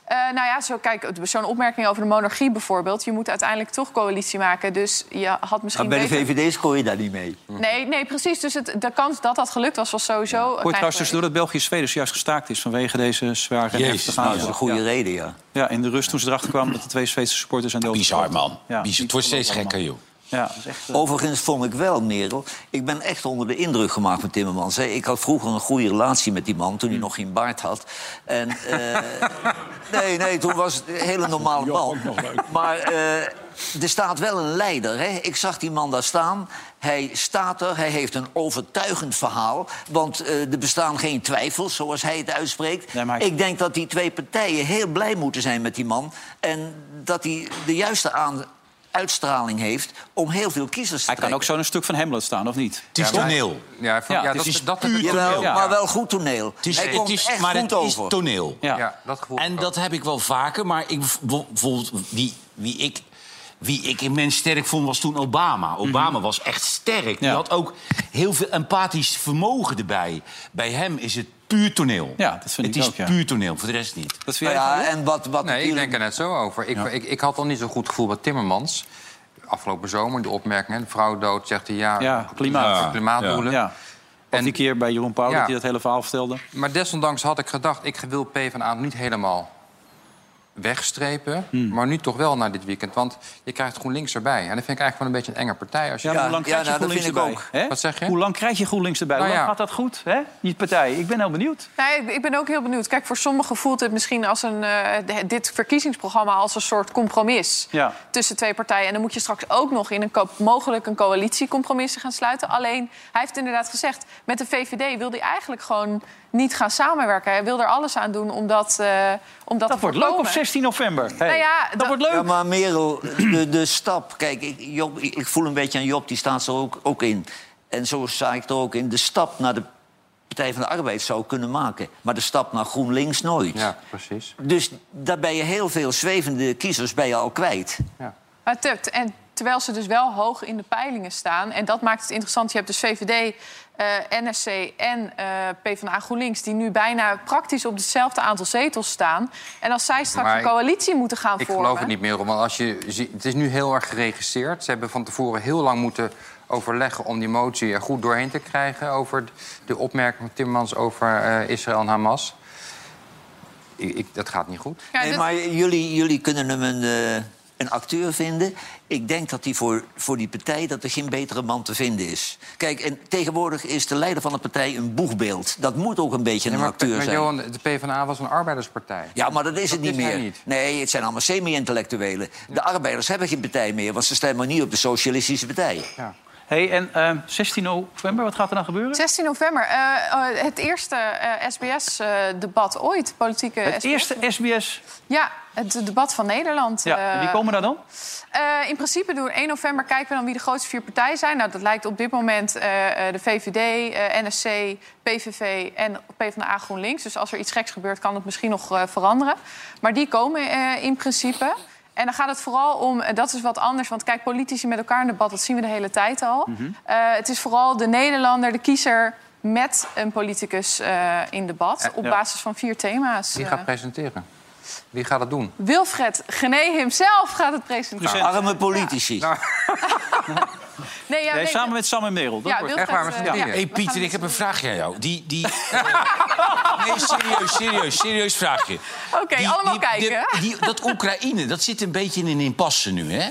Eh, nou ja, zo, kijk, zo'n opmerking over de monarchie bijvoorbeeld. Je moet uiteindelijk toch coalitie maken. Dus je had misschien Maar bij de. VVD scoor je daar niet mee. Nee, nee, precies. Dus het, de kans dat dat gelukt was, was sowieso... Hoor je klein trouwens geweest. tussendoor dat België-Zweden juist gestaakt is... vanwege deze zware en Jezus, heftige Nou, dat is een goede ja. reden, ja. Ja, in de rust toen ze erachter kwamen dat de twee Zweedse supporters zijn doodgeschoten. Bizar, man. Ja, Bizar. Het wordt steeds gekker, joh. Ja, echt... eh, Overigens vond ik wel, Merel, ik ben echt onder de indruk gemaakt met Timmermans. hè. Ik had vroeger een goede relatie met die man, toen hij nog geen baard had. En, eh, nee, nee, toen was het een hele normale man. Maar eh, er staat wel een leider. Hè. Ik zag die man daar staan. Hij staat er, hij heeft een overtuigend verhaal. Want eh, er bestaan geen twijfels, zoals hij het uitspreekt. Nee, maar hij- Ik denk dat die twee partijen heel blij moeten zijn met die man. En dat hij de juiste aan uitstraling heeft om heel veel kiezers te Hij kan ook zo in een stuk van Hamlet staan, of niet? Het is toneel. Ja, van- Ja, ja, het dat, is dat puur. Ja. maar wel goed toneel. Het is, Hij het komt is, echt maar goed het is over. toneel. Ja. Ja, dat gevoel. En dat heb ik wel vaker, maar ik, bijvoorbeeld wie, wie ik... Wie ik immens sterk vond, was toen Obama. Obama was echt sterk. Die Ja. had ook heel veel empathisch vermogen erbij. Bij hem is het puur toneel. Ja, dat vind het ik is ook, ja. puur toneel, voor de rest niet. Dat vind Nou ja, en wat, wat Nee, ik denk er net zo over. Ik, ik, ik had al niet zo'n goed gevoel bij Timmermans. Afgelopen zomer, de opmerking, hè, de vrouw dood, zegt hij ja, Ja, klimaat. voor klimaatdoelen. Ja. Of En- die keer bij Jeroen Pauw Ja. dat hij dat hele verhaal vertelde. Maar desondanks had ik gedacht, ik wil PvdA niet helemaal wegstrepen. Hmm. Maar nu toch wel na dit weekend. Want je krijgt GroenLinks erbij. En dat vind ik eigenlijk wel een beetje een enge partij. Als je... Ja, Ja, hoe lang ja, krijg je nou, dat GroenLinks vind ik erbij? Hè? Wat zeg je? Hoe lang krijg je GroenLinks erbij? Nou hoe lang ja. gaat dat goed, hè? Die partij. Ik ben heel benieuwd. Nee, ik- ik ben ook heel benieuwd. Kijk, voor sommigen voelt het misschien als een, eh, dit verkiezingsprogramma als een soort compromis Ja. tussen twee partijen. En dan moet je straks ook nog in een co- mogelijk een coalitiecompromis gaan sluiten. Alleen, hij heeft inderdaad gezegd, met de VVD wil hij eigenlijk gewoon niet gaan samenwerken. Hij wil er alles aan doen om dat, eh om dat, Dat te wordt leuk op voorkomen. 16 november. Hey, Nou ja, dat dat- wordt leuk. Ja, maar Merel, de, de stap... Kijk, ik, Job, ik voel een beetje aan Job, die staat er ook, ook in. En zo sta ik er ook in. De stap naar de Partij van de Arbeid zou kunnen maken. Maar de stap naar GroenLinks nooit. Ja, precies. Dus daar ben je heel veel zwevende kiezers bij je al kwijt. Ja. Maar te- en terwijl ze dus wel hoog in de peilingen staan. En dat maakt het interessant. Je hebt dus VVD, eh, NSC en eh PvdA GroenLinks... die nu bijna praktisch op hetzelfde aantal zetels staan. En als zij straks Maar een coalitie moeten gaan Ik vormen... geloof het niet meer, want als je, zie- het is nu heel erg geregisseerd. Ze hebben van tevoren heel lang moeten overleggen om die motie er goed doorheen te krijgen... over de opmerking van Timmermans over eh, Israël en Hamas. Ik, ik- dat gaat niet goed. Ja, nee, maar jullie, jullie kunnen hem een, eh, een acteur vinden. Ik denk dat hij voor, voor die partij dat er geen betere man te vinden is. Kijk, en tegenwoordig is de leider van de partij een boegbeeld. Dat moet ook een beetje Nee, een acteur maar zijn. Johan, de PvdA was een arbeiderspartij. Ja, maar dat is het Dat niet is hij meer. niet. Nee, het zijn allemaal semi-intellectuelen. De arbeiders hebben geen partij meer, want ze stemmen niet op de socialistische partij. Ja. Hey, en eh, 16 november, wat gaat er dan gebeuren? 16 november, eh, eh, het eerste SBS-debat ooit, politieke Het SBS. eerste SBS. Ja, het debat van Nederland. Ja, en wie Eh, komen daar dan? Eh, in principe we 1 november kijken we dan wie de grootste vier partijen zijn. Nou, dat lijkt op dit moment eh, eh, de VVD, eh, NSC, PVV en PvdA GroenLinks. Dus als er iets geks gebeurt, kan het misschien nog eh, veranderen. Maar die komen eh, in principe. En dan gaat het vooral om, en dat is wat anders... want kijk, politici met elkaar in debat, dat zien we de hele tijd al. Mhm. Eh, het is vooral de Nederlander, de kiezer... met een politicus eh, in debat, op Ja. basis van vier thema's. Wie eh. gaat presenteren? Wie gaat het doen? Wilfred Gené himself gaat het presenteren. Present. Arme politici. Nou, Nee, ja, Nee, nee, samen met Sam en Merel. Dat Ja, wordt... Echt waar, z'n eh, Hé, we gaan Pieter, ik heb een vraagje aan jou. Die, die... nee, serieus, serieus, serieus vraagje. Oké, allemaal die- kijken. de- die, dat Oekraïne, dat zit een beetje in een impasse nu, hè?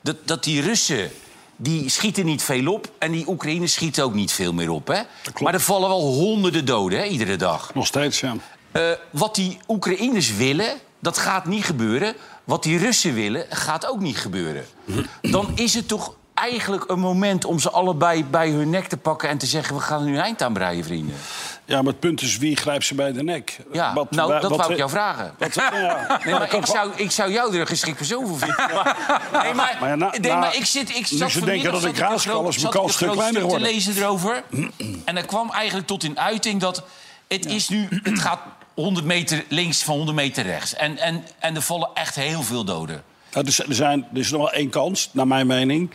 Dat, dat die Russen, die schieten niet veel op... en die Oekraïne schiet ook niet veel meer op, hè? Maar er vallen wel honderden doden, hè, iedere dag. Nog steeds, ja. Eh, wat die Oekraïners willen, dat gaat niet gebeuren. Wat die Russen willen, gaat ook niet gebeuren. Dan is het toch eigenlijk een moment om ze allebei bij hun nek te pakken... en te zeggen, we gaan er nu eind aan breien, vrienden. Ja, maar het punt is, wie grijpt ze bij de nek? Ja, Wat- nou, dat wat- wou ik jou vragen. ja. Nee, maar ik zou, ik zou jou er een geschikt persoon voor vinden. Nee, maar, Maar ja, na- nee, na- maar ik zit... Ik zat ze denken dat ik is, mijn kans stuk kleiner te lezen erover. En er kwam eigenlijk tot in uiting dat... Het, is nu, het gaat 100 meter links van 100 meter rechts. En, en, en er vallen echt heel veel doden. Nou, er, zijn, er is nog wel één kans, naar mijn mening.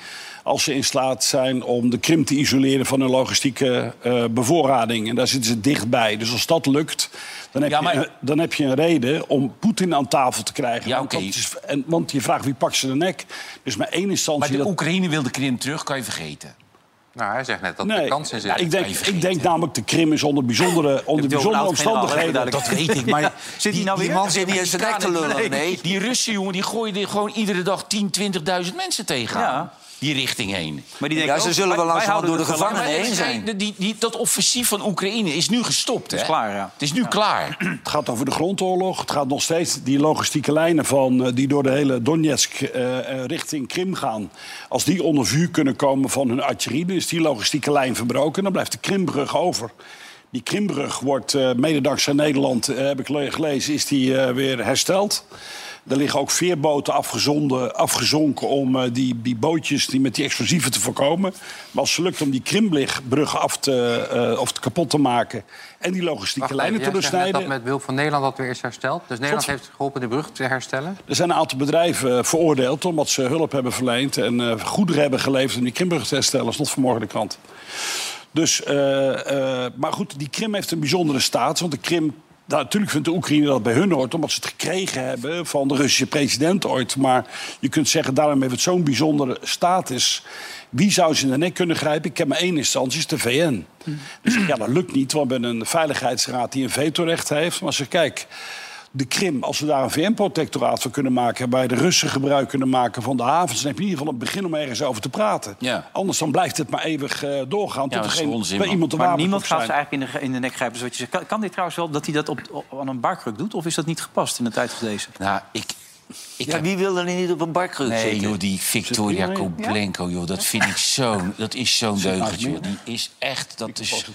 Als ze in staat zijn om de Krim te isoleren van hun logistieke eh, bevoorrading. En daar zitten ze dichtbij. Dus als dat lukt, dan heb, Ja, maar- je, een- dan heb je een reden om Poetin aan tafel te krijgen. Ja, want, oké. dat is- en, want je vraagt wie pakt ze de nek. Dus maar één instantie... Maar de dat- Oekraïne wil de Krim terug, kan je vergeten. nou, hij zegt net dat er Nee, kans in zit. ik denk, ik denk namelijk de Krim is onder bijzondere, onder bijzondere omstandigheden. Dat weet ik, maar... Zit hij nou Die weer? man zit niet in zijn nek te lullen, nee. Die Russen, jongen, die gooien er gewoon iedere dag 10, 20.000 mensen tegenaan. Ja. Die richting heen. Maar die Ja, denken ze ook, zullen wel langzamerhand door de het gevangenen heen zijn. Die, die, dat offensief van Oekraïne is nu gestopt, hè? is klaar, ja. Het is nu klaar. Het gaat over de grondoorlog. Het gaat nog steeds die logistieke lijnen van, eh, die door de hele Donetsk eh, eh, richting Krim gaan. Als die onder vuur kunnen komen van hun artillerie, dan is die logistieke lijn verbroken. Dan blijft de Krimbrug over. Die Krimbrug wordt, eh mede dankzij Nederland, heb ik le- gelezen, is die eh, weer hersteld. Er liggen ook veerboten afgezonden, afgezonken om eh, die, die bootjes die met die explosieven te voorkomen. Maar als het lukt om die Krimbrug af te, eh, of te kapot te maken en die logistieke Wacht lijnen te doorsnijden... dat met Wil van Nederland dat weer is hersteld. Dus Nederland heeft geholpen de brug te herstellen. Er zijn een aantal bedrijven eh, veroordeeld omdat ze hulp hebben verleend en goederen hebben geleverd om die Krimbrug te herstellen. Dat is nog vanmorgen de krant. Dus, maar goed, die Krim heeft een bijzondere status. Want de Krim nou, natuurlijk vindt de Oekraïne dat bij hun hoort, omdat ze het gekregen hebben van de Russische president ooit. Maar je kunt zeggen, daarom heeft het zo'n bijzondere status. Wie zou ze in de nek kunnen grijpen? Ik heb maar één instantie, is de VN. Dus ja, dat lukt niet, want we hebben een veiligheidsraad die een vetorecht heeft. Maar ze kijk, de Krim, als we daar een VN-protectoraat van kunnen maken... waarbij de Russen gebruik kunnen maken van de havens... dan heb je in ieder geval een begin om ergens over te praten. Ja. Anders dan blijft het maar eeuwig eh, doorgaan... Ja, tot dat er is geen, onzin, bij man. iemand de Maar niemand gaat ze eigenlijk in de, in de nek grijpen. Zoals je zegt. Kan, kan dit trouwens wel dat hij dat op, op- aan een barkruk doet? Of is dat niet gepast in een tijd als deze? Nou, ik... ik Ja, heb- wie wil er niet op een barkruk Nee, zitten? joh, die Victoria? Koblenko, joh, dat vind ik zo... Dat is zo'n deugd, joh. Die is echt... Dat, is,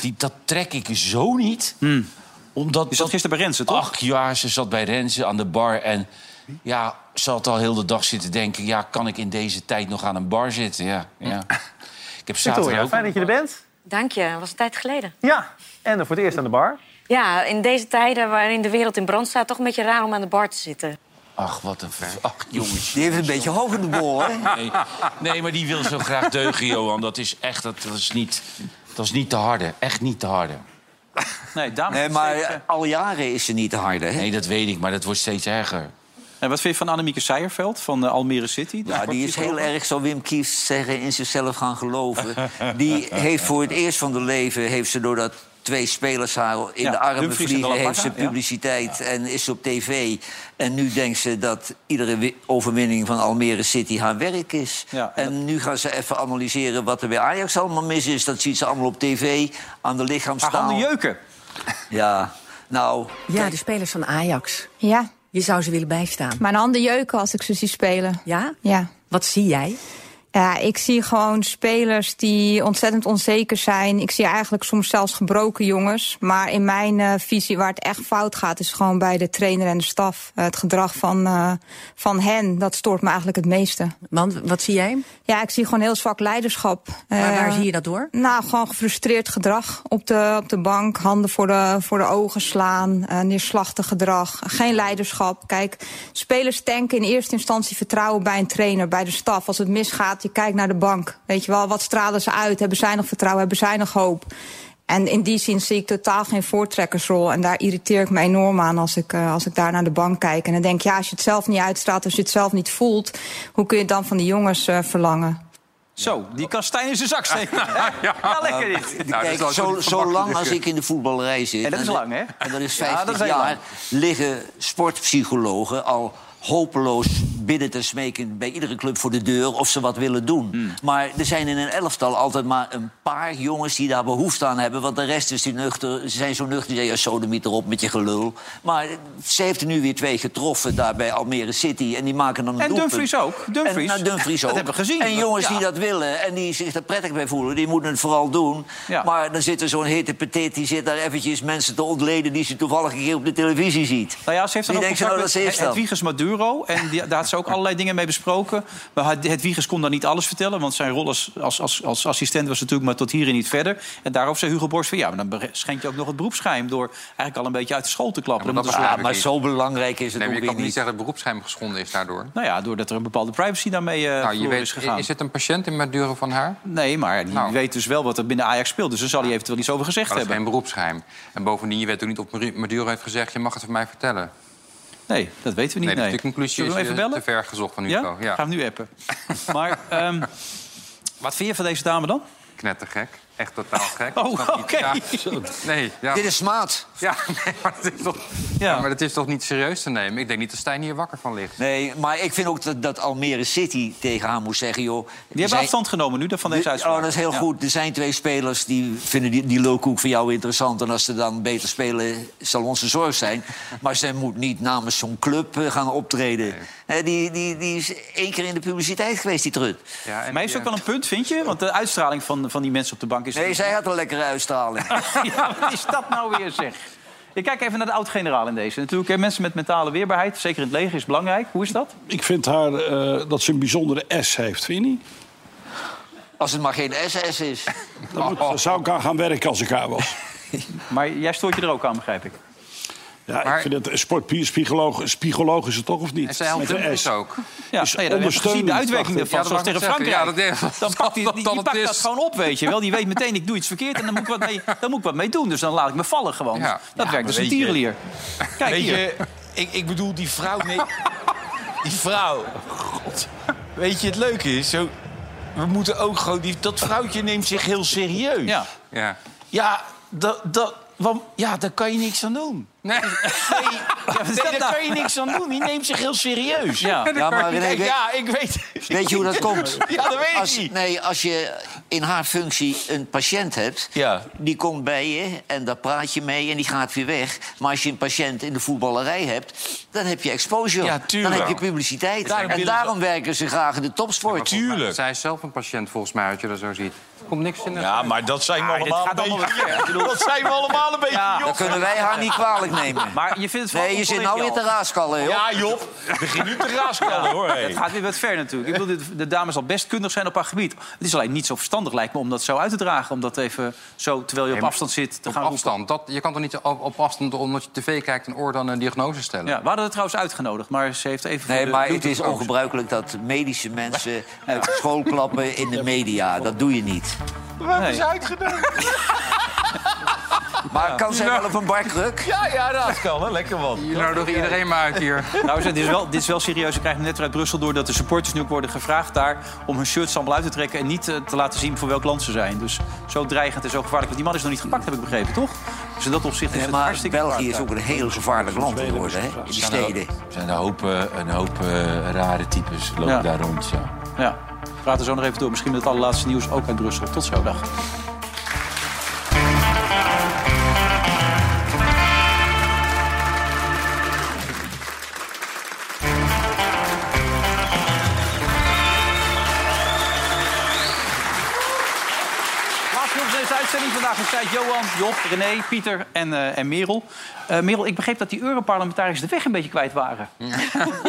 die, dat trek ik zo niet. Omdat Je zat gisteren bij Rensen, toch? Ach ja, ze zat bij Renze aan de bar en... Ja, ze had al heel de dag zitten denken... Ja, kan ik in deze tijd nog aan een bar zitten? Ja, ja. Ik heb zaterdag Victoria, ook... fijn dat je er bent. Dank je, dat was een tijd geleden. Ja, en voor het eerst aan de bar. Ja, in deze tijden waarin de wereld in brand staat... toch een beetje raar om aan de bar te zitten. Ach, wat een... ver- Ach, jongens. Die heeft een beetje hoog in de bol, hè? Nee, nee, maar die wil zo graag deugen, Johan. Dat is echt... Dat, dat is niet... Dat is niet te harde. Echt niet te harde. Nee, dames Nee, maar al jaren is ze niet te harde, hè? Nee, dat weet ik, maar dat wordt steeds erger. En wat vind je van Annemieke Seijerveld van eh, Almere City? De Ja, die is heel erg, zou Wim Kieft zeggen, in zichzelf gaan geloven. Die heeft voor het eerst van haar leven, heeft ze doordat twee spelers haar in Ja, de armen Dumfries vliegen, De heeft ze ja. publiciteit en is ze op tv. En nu denkt ze dat iedere wi- overwinning van Almere City haar werk is. Ja, en en nu gaan ze even analyseren wat er bij Ajax allemaal mis is. Dat ziet ze allemaal op tv, aan de Haar lichaamstaal. handen jeuken. Ja, nou, Ja, de spelers van Ajax. Ja, Je zou ze willen bijstaan. mijn handen jeuken als ik ze zie spelen. Ja? Ja. Wat zie jij? Ja, ik zie gewoon spelers die ontzettend onzeker zijn. Ik zie eigenlijk soms zelfs gebroken jongens. Maar in mijn eh, visie waar het echt fout gaat... is gewoon bij de trainer en de staf. Eh, het gedrag van, eh, van hen, dat stoort me eigenlijk het meeste. Want wat zie jij? Ja, ik zie gewoon heel zwak leiderschap. Waar, waar zie je dat door? Nou, gewoon gefrustreerd gedrag op de, op de bank. Handen voor de, voor de ogen slaan. neerslachtig gedrag. Geen leiderschap. Kijk, spelers tanken in eerste instantie vertrouwen bij een trainer, bij de staf. Als het misgaat, je kijkt naar de bank. Weet je wel, wat stralen ze uit? Hebben zij nog vertrouwen? Hebben zij nog hoop? En in die zin zie ik totaal geen voortrekkersrol. En daar irriteer ik me enorm aan als ik, eh, als ik daar naar de bank kijk. En dan denk ik, ja, als je het zelf niet uitstraalt, als je het zelf niet voelt... hoe kun je het dan van die jongens eh, verlangen? Zo, die kan Stijn in zijn zak steken. Ja, lekker dit. Nou, Kijk, is wel zo, een zo lang als ik in de voetballerij zit... En dat is lang, hè? En dat is Ja, 50 dat is heel jaar... lang. liggen sportpsychologen al hopeloos bidden te smeken... bij iedere club voor de deur of ze wat willen doen. Hmm. Maar er zijn in een elftal altijd maar een paar jongens... die daar behoefte aan hebben. Want de rest is die nuchter, ze zijn zo nuchter... die zeggen, sodemiet erop met je gelul. Maar ze heeft er nu weer twee getroffen daar bij Almere City... en die maken dan een En doelpunt. Dumfries ook. Dumfries. En, nou, Dumfries Dat ook. hebben we gezien. En jongens Ja. die dat willen en die zich er prettig bij voelen... die moeten het vooral doen. Ja. Maar dan zit er zo'n hete petit... die zit daar eventjes mensen te ontleden... die ze toevallig een keer op de televisie ziet. Nou ja, ze heeft dan ook denkt nou dat ze? En die, daar had ze ook allerlei dingen mee besproken. Maar Hed- Hedwiges kon daar niet alles vertellen. Want zijn rol als, als, als, als assistent was natuurlijk maar tot hier en niet verder. En daarop zei Hugo Borst van... ja, maar dan schenk je ook nog het beroepsgeheim... door eigenlijk al een beetje uit de school te klappen. Ja, maar Dan dat zo belangrijk is het Nee, maar ook je kan niet niet. zeggen dat het beroepsgeheim geschonden is daardoor. Nou ja, doordat er een bepaalde privacy daarmee eh Nou, je verloren weet, is gegaan. is het een patiënt in Maduro van haar? Nee, maar die Nou. weet dus wel wat er binnen Ajax speelt. Dus daar zal hij eventueel iets over gezegd Maar dat is hebben. geen beroepsgeheim. En bovendien, je weet ook niet of Maduro heeft gezegd... je mag het van mij vertellen. Nee, dat weten we niet. Nee, Nee, dus de conclusie Zullen we is even eh, bellen? te ver gezocht van Ja? Hugo. Ja? Gaan we nu appen. maar ehm, wat vind je van deze dame dan? Knettergek. Echt totaal gek. Oh, oké. Ja. Nee, ja. Dit is smaad. Ja, nee, maar dat is toch, Ja. ja. maar dat is toch niet serieus te nemen? Ik denk niet dat Stijn hier wakker van ligt. Nee, maar ik vind ook dat, dat Almere City tegen haar moest zeggen... joh, Die hebben zijn- afstand genomen nu van deze uitspraak. Oh, dat is heel Ja. goed. Er zijn twee spelers die vinden die, die lulkoek van jou interessant. En als ze dan beter spelen, zal onze zorg zijn. Maar ze moet niet namens zo'n club eh, gaan optreden. Hè, die, die, die is één keer in de publiciteit geweest, die trut. Ja, en Maar is die, ook wel een punt, vind je? Want de uitstraling van, van die mensen op de bank is... Nee, zij had een lekkere uitstraling. Ja, wat is dat nou weer, zeg? Ik kijk even naar de oud-generaal in deze. Natuurlijk, hè, mensen met mentale weerbaarheid, zeker in het leger, is belangrijk. Hoe is dat? Ik vind haar eh, dat ze een bijzondere S heeft, vind je niet? Als het maar geen SS is. Dan, moet- dan zou ik aan gaan werken als ik haar was. Maar jij stoort je er ook aan, begrijp ik. Ja, Maar- ik vind het een sportpsycholoog is het toch of niet? En helpt Met S. ook. Ja, Is nee, de uitwerking Ja, dat zoals tegen. Frankrijk. Ja, dat- dan pakt hij, dat- die, pakt dat is. gewoon op, weet je wel. Die weet meteen, ik doe iets verkeerd en dan moet ik wat mee, dan moet ik wat mee doen. Dus dan laat ik me vallen gewoon. Ja. Dat werkt als maar een tierenlier. Kijk Weet hier. je, ik, ik bedoel, die vrouw... Nee, die vrouw... God. Weet je, het leuke is... Zo, we moeten ook gewoon... Die, dat vrouwtje neemt zich heel serieus. Ja. Ja. Ja, dat, dat, want, ja, daar kan je niks aan doen. Nee. Daar nou? kan je niks aan doen. Die neemt zich heel serieus. Ja. Ja, maar René, Kijk, weet- ja, ik weet... weet je hoe dat komt? Ja, dat weet ik Als, niet. nee, als je in haar functie een patiënt hebt... Ja. die komt bij je en daar praat je mee en die gaat weer weg. Maar als je een patiënt in de voetballerij hebt... dan heb je exposure, Ja, dan heb je publiciteit. Daarom en daarom werken ze graag in de topsport. Tuurlijk. Zij is zelf een patiënt, volgens mij, als je dat zo ziet. Komt niks in. Ja, maar dat zijn we Ah, allemaal een allemaal beetje... bedoel- Dat zijn we allemaal een beetje, Ja. Dat kunnen wij haar niet kwalijk nemen. Maar je vindt het Nee, je zit nou weer te raaskallen, joh. Ja, Job. Begin nu te raaskallen, hoor. hey. Het gaat weer wat ver natuurlijk. Ik bedoel, dit- de dame zal best kundig zijn op haar gebied. Het is alleen niet zo verstandig, lijkt me, om dat zo uit te dragen. Om dat even zo, terwijl je op afstand zit, te Op gaan afstand. Dat, je kan toch niet op, op afstand, omdat je tv kijkt, een oor dan een diagnose stellen? Ja, we hadden het trouwens uitgenodigd, maar ze heeft even... Nee, maar het is ongebruikelijk dat medische mensen uit de school klappen in de media. Dat doe je niet. We hebben Nee. ze uitgenodigd. Maar kan zij wel op een barkruk? Ja, ja, raaskallen. Lekker man. Je nodigt iedereen maar uit hier. Nou, dit is, wel, dit is wel serieus. We krijgen net uit Brussel door dat de supporters nu ook worden gevraagd daar... om hun shirts allemaal uit te trekken en niet eh, te laten zien voor welk land ze zijn. Dus zo dreigend en zo gevaarlijk. Want die man is nog niet gepakt, heb ik begrepen, toch? Dus in dat opzicht is Ja, het maar hartstikke België is ook een heel gevaarlijk land geworden, hè? In de steden. Er zijn een hoop, eh, een hoop eh, rare types lopen Ja. daar rond. Ja. Ja, praten zo nog even door. Misschien met het allerlaatste nieuws ook uit Brussel. Tot zo, dag. Tijd Johan, Job, René, Pieter en, eh, en Merel. Eh, Merel, ik begreep dat die Europarlementariërs de weg een beetje kwijt waren.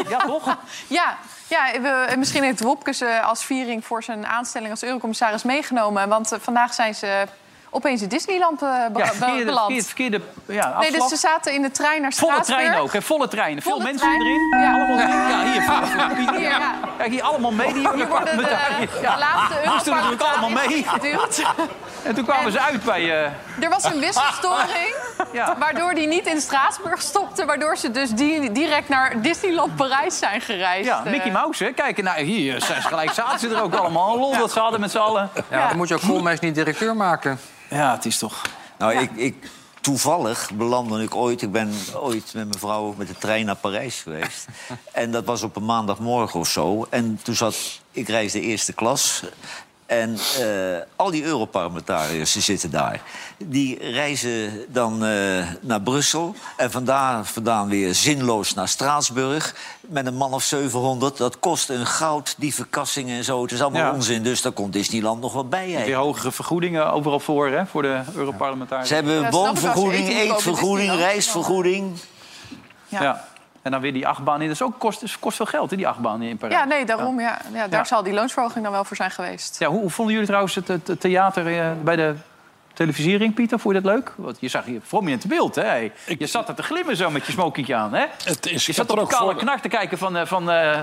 ja, toch? Ja, ja we, misschien heeft Wopke ze als viering voor zijn aanstelling als eurocommissaris meegenomen. Want eh, vandaag zijn ze opeens in Disneyland eh, be- Ja, verkeerde, beland. verkeerde, verkeerde ja, Nee, dus ze zaten in de trein naar Volle Straatsburg. trein ook, hè? volle trein. Veel Volle mensen trein. erin. Ja. Allemaal, ja, hier. volle- Hier, ja. Kijk, hier allemaal mee. Die Hier worden de, de laatste Die moesten natuurlijk allemaal mee. Geduwd. En toen kwamen ze uit bij... eh, Er was een wisselstoring, Ja. waardoor die niet in Straatsburg stopte. Waardoor ze dus die, direct naar Disneyland Parijs zijn gereisd. ja, Mickey Eh, Mouse, hè? Kijk, nou, hier zijn ze gelijk. Zaten ze er ook allemaal. Lol dat ze hadden met z'n allen. Ja, dan moet je ook Koolmees niet directeur maken. Ja, het is toch... Nou, ik, ik, toevallig belandde ik ooit... Ik ben ooit met mijn vrouw met de trein naar Parijs geweest. en dat was op een maandagmorgen of zo. En toen zat... Ik reisde eerste klas... En eh, al die Europarlementariërs die zitten daar. Die reizen dan eh, naar Brussel. En vandaar vandaan weer zinloos naar Straatsburg. Met een man of 700. Dat kost een goud, die verkassingen en zo. Het is allemaal Ja. onzin. Dus daar komt Disneyland nog wel bij. Weer hogere vergoedingen overal voor, hè? Voor de Europarlementariërs. Ze hebben woonvergoeding, eetvergoeding, reisvergoeding. ja. En dan weer die achtbaan in. Dat is ook, kost, kost veel geld, hè, die achtbaan in Parijs. Ja, nee, daarom. Ja. Ja, daar Ja. zal die loonsverhoging dan wel voor zijn geweest. Ja, hoe, hoe vonden jullie trouwens het, het, het theater eh, bij de televisiering, Pieter? Vond je dat leuk? Want je zag je prominent beeld, hè? Je zat er te glimmen zo met je smokietje aan, hè? Het is, Je ik, zat op er een ook kale voor, knar te kijken van, eh, van eh,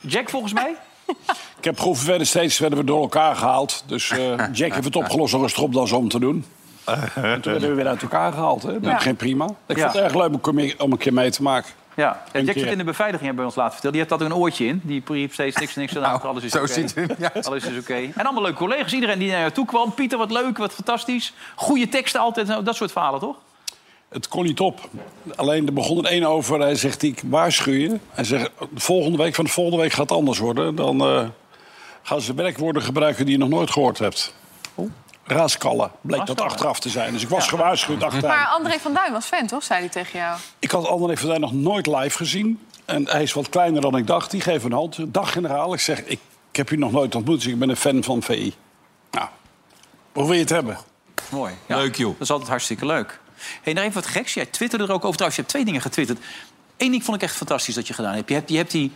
Jack, volgens mij. ik heb gewoon verder steeds werden we door elkaar gehaald. Dus eh, Jack heeft het opgelost door een stropdas om te doen. En toen werden we weer uit elkaar gehaald. Hè? Dat Ja. geen prima. Ik Ja. vond het erg leuk om een- om een keer mee te maken. Ja, ja Een Jack zit in de beveiliging, hebben we ons laten vertellen. Die heeft dat een oortje in. Die riep steeds niks, niks aan. Nou, alles is oké. Alles is oké. En allemaal leuke collega's. Iedereen die naar je toe kwam. Pieter, wat leuk, wat fantastisch. Goede teksten altijd. Nou, Dat soort verhalen, toch? Het kon niet op. Alleen er begon er één over. Hij zegt, ik waarschuw je. Hij zegt, de volgende week, van de volgende week gaat het anders worden. Dan eh, gaan ze werkwoorden gebruiken die je nog nooit gehoord hebt. Raaskallen bleek dat achteraf te zijn. Dus ik was gewaarschuwd achteraan. Maar André van Duin was fan, toch? Zei hij tegen jou. Ik had André van Duin nog nooit live gezien. En hij is wat kleiner dan ik dacht. Die geeft een hand. Dag generaal. Ik zeg, ik, ik heb u nog nooit ontmoet. Dus ik ben een fan van VI. Nou, hoe wil je het hebben? Mooi. Ja, Leuk, joh. Dat is altijd hartstikke leuk. Hey, nog even wat geks. Jij twitterde er ook over. Trouwens, je hebt twee dingen getwitterd. Eén ding vond ik echt fantastisch dat je gedaan hebt. Je hebt, je hebt, die,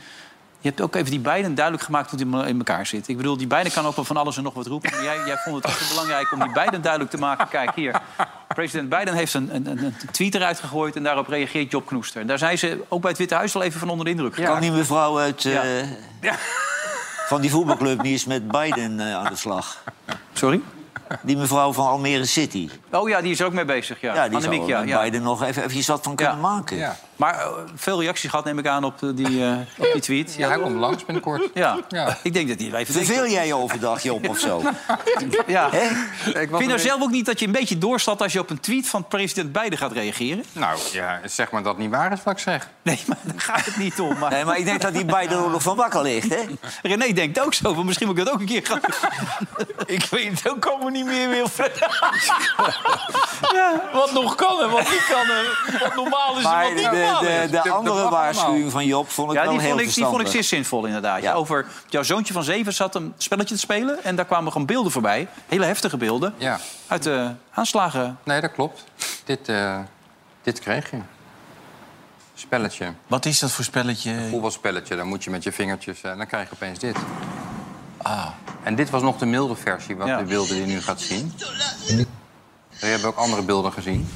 je hebt ook even die beiden duidelijk gemaakt hoe die in elkaar zit. Ik bedoel, die beiden kan ook wel van alles en nog wat roepen. Maar jij, jij vond het echt belangrijk om die beiden duidelijk te maken. Kijk, hier. President Biden heeft een, een, een tweet eruit gegooid... en daarop reageert Job Knoester. En daar zijn ze ook bij het Witte Huis wel even van onder de indruk. Kan die mevrouw uit, eh, Ja. van die voetbalclub die is met Biden eh, aan de slag? Sorry? Die mevrouw van Almere City. Oh ja, die is er ook mee bezig, ja. Ja, die Annemiek, zou ja, ja. Biden nog even, even wat van kunnen maken. Maar eh, veel reacties gehad, neem ik aan, op, eh, die, eh, op die tweet. Ja, hij komt langs binnenkort. Ja. Ja. ik denk dat hij even... Verveel jij je overdag, Job, of zo? Ja. Ik vind nou zelf ook niet dat je een beetje doorstaat... als je op een tweet van president Biden gaat reageren? Nou, ja, zeg maar dat niet waar is wat ik zeg. Nee, maar daar gaat het niet om. Maar... Nee, maar ik denk dat die Biden er nog van wakker ligt, hè? René denkt ook zo, van misschien moet ik dat ook een keer gaan Ik weet het ook allemaal niet meer, Wilfred. Wat nog kan en wat niet kan. en Wat normaal is en Maar wat niet de, de, de andere waarschuwing van Job vond ik Ja, wel die heel vond, ik, die vond ik zeer zinvol inderdaad. Ja. Over jouw zoontje van zeven zat een spelletje te spelen... en daar kwamen gewoon beelden voorbij, hele heftige beelden... Ja. uit de aanslagen. Nee, dat klopt. Dit, eh, dit kreeg je. Spelletje. Wat is dat voor spelletje? Een voetbalspelletje. Dan moet je met je vingertjes... en dan krijg je opeens dit. Ah. En dit was nog de milde versie, wat Ja. de beelden die je nu gaat zien. We hebben ook andere beelden gezien.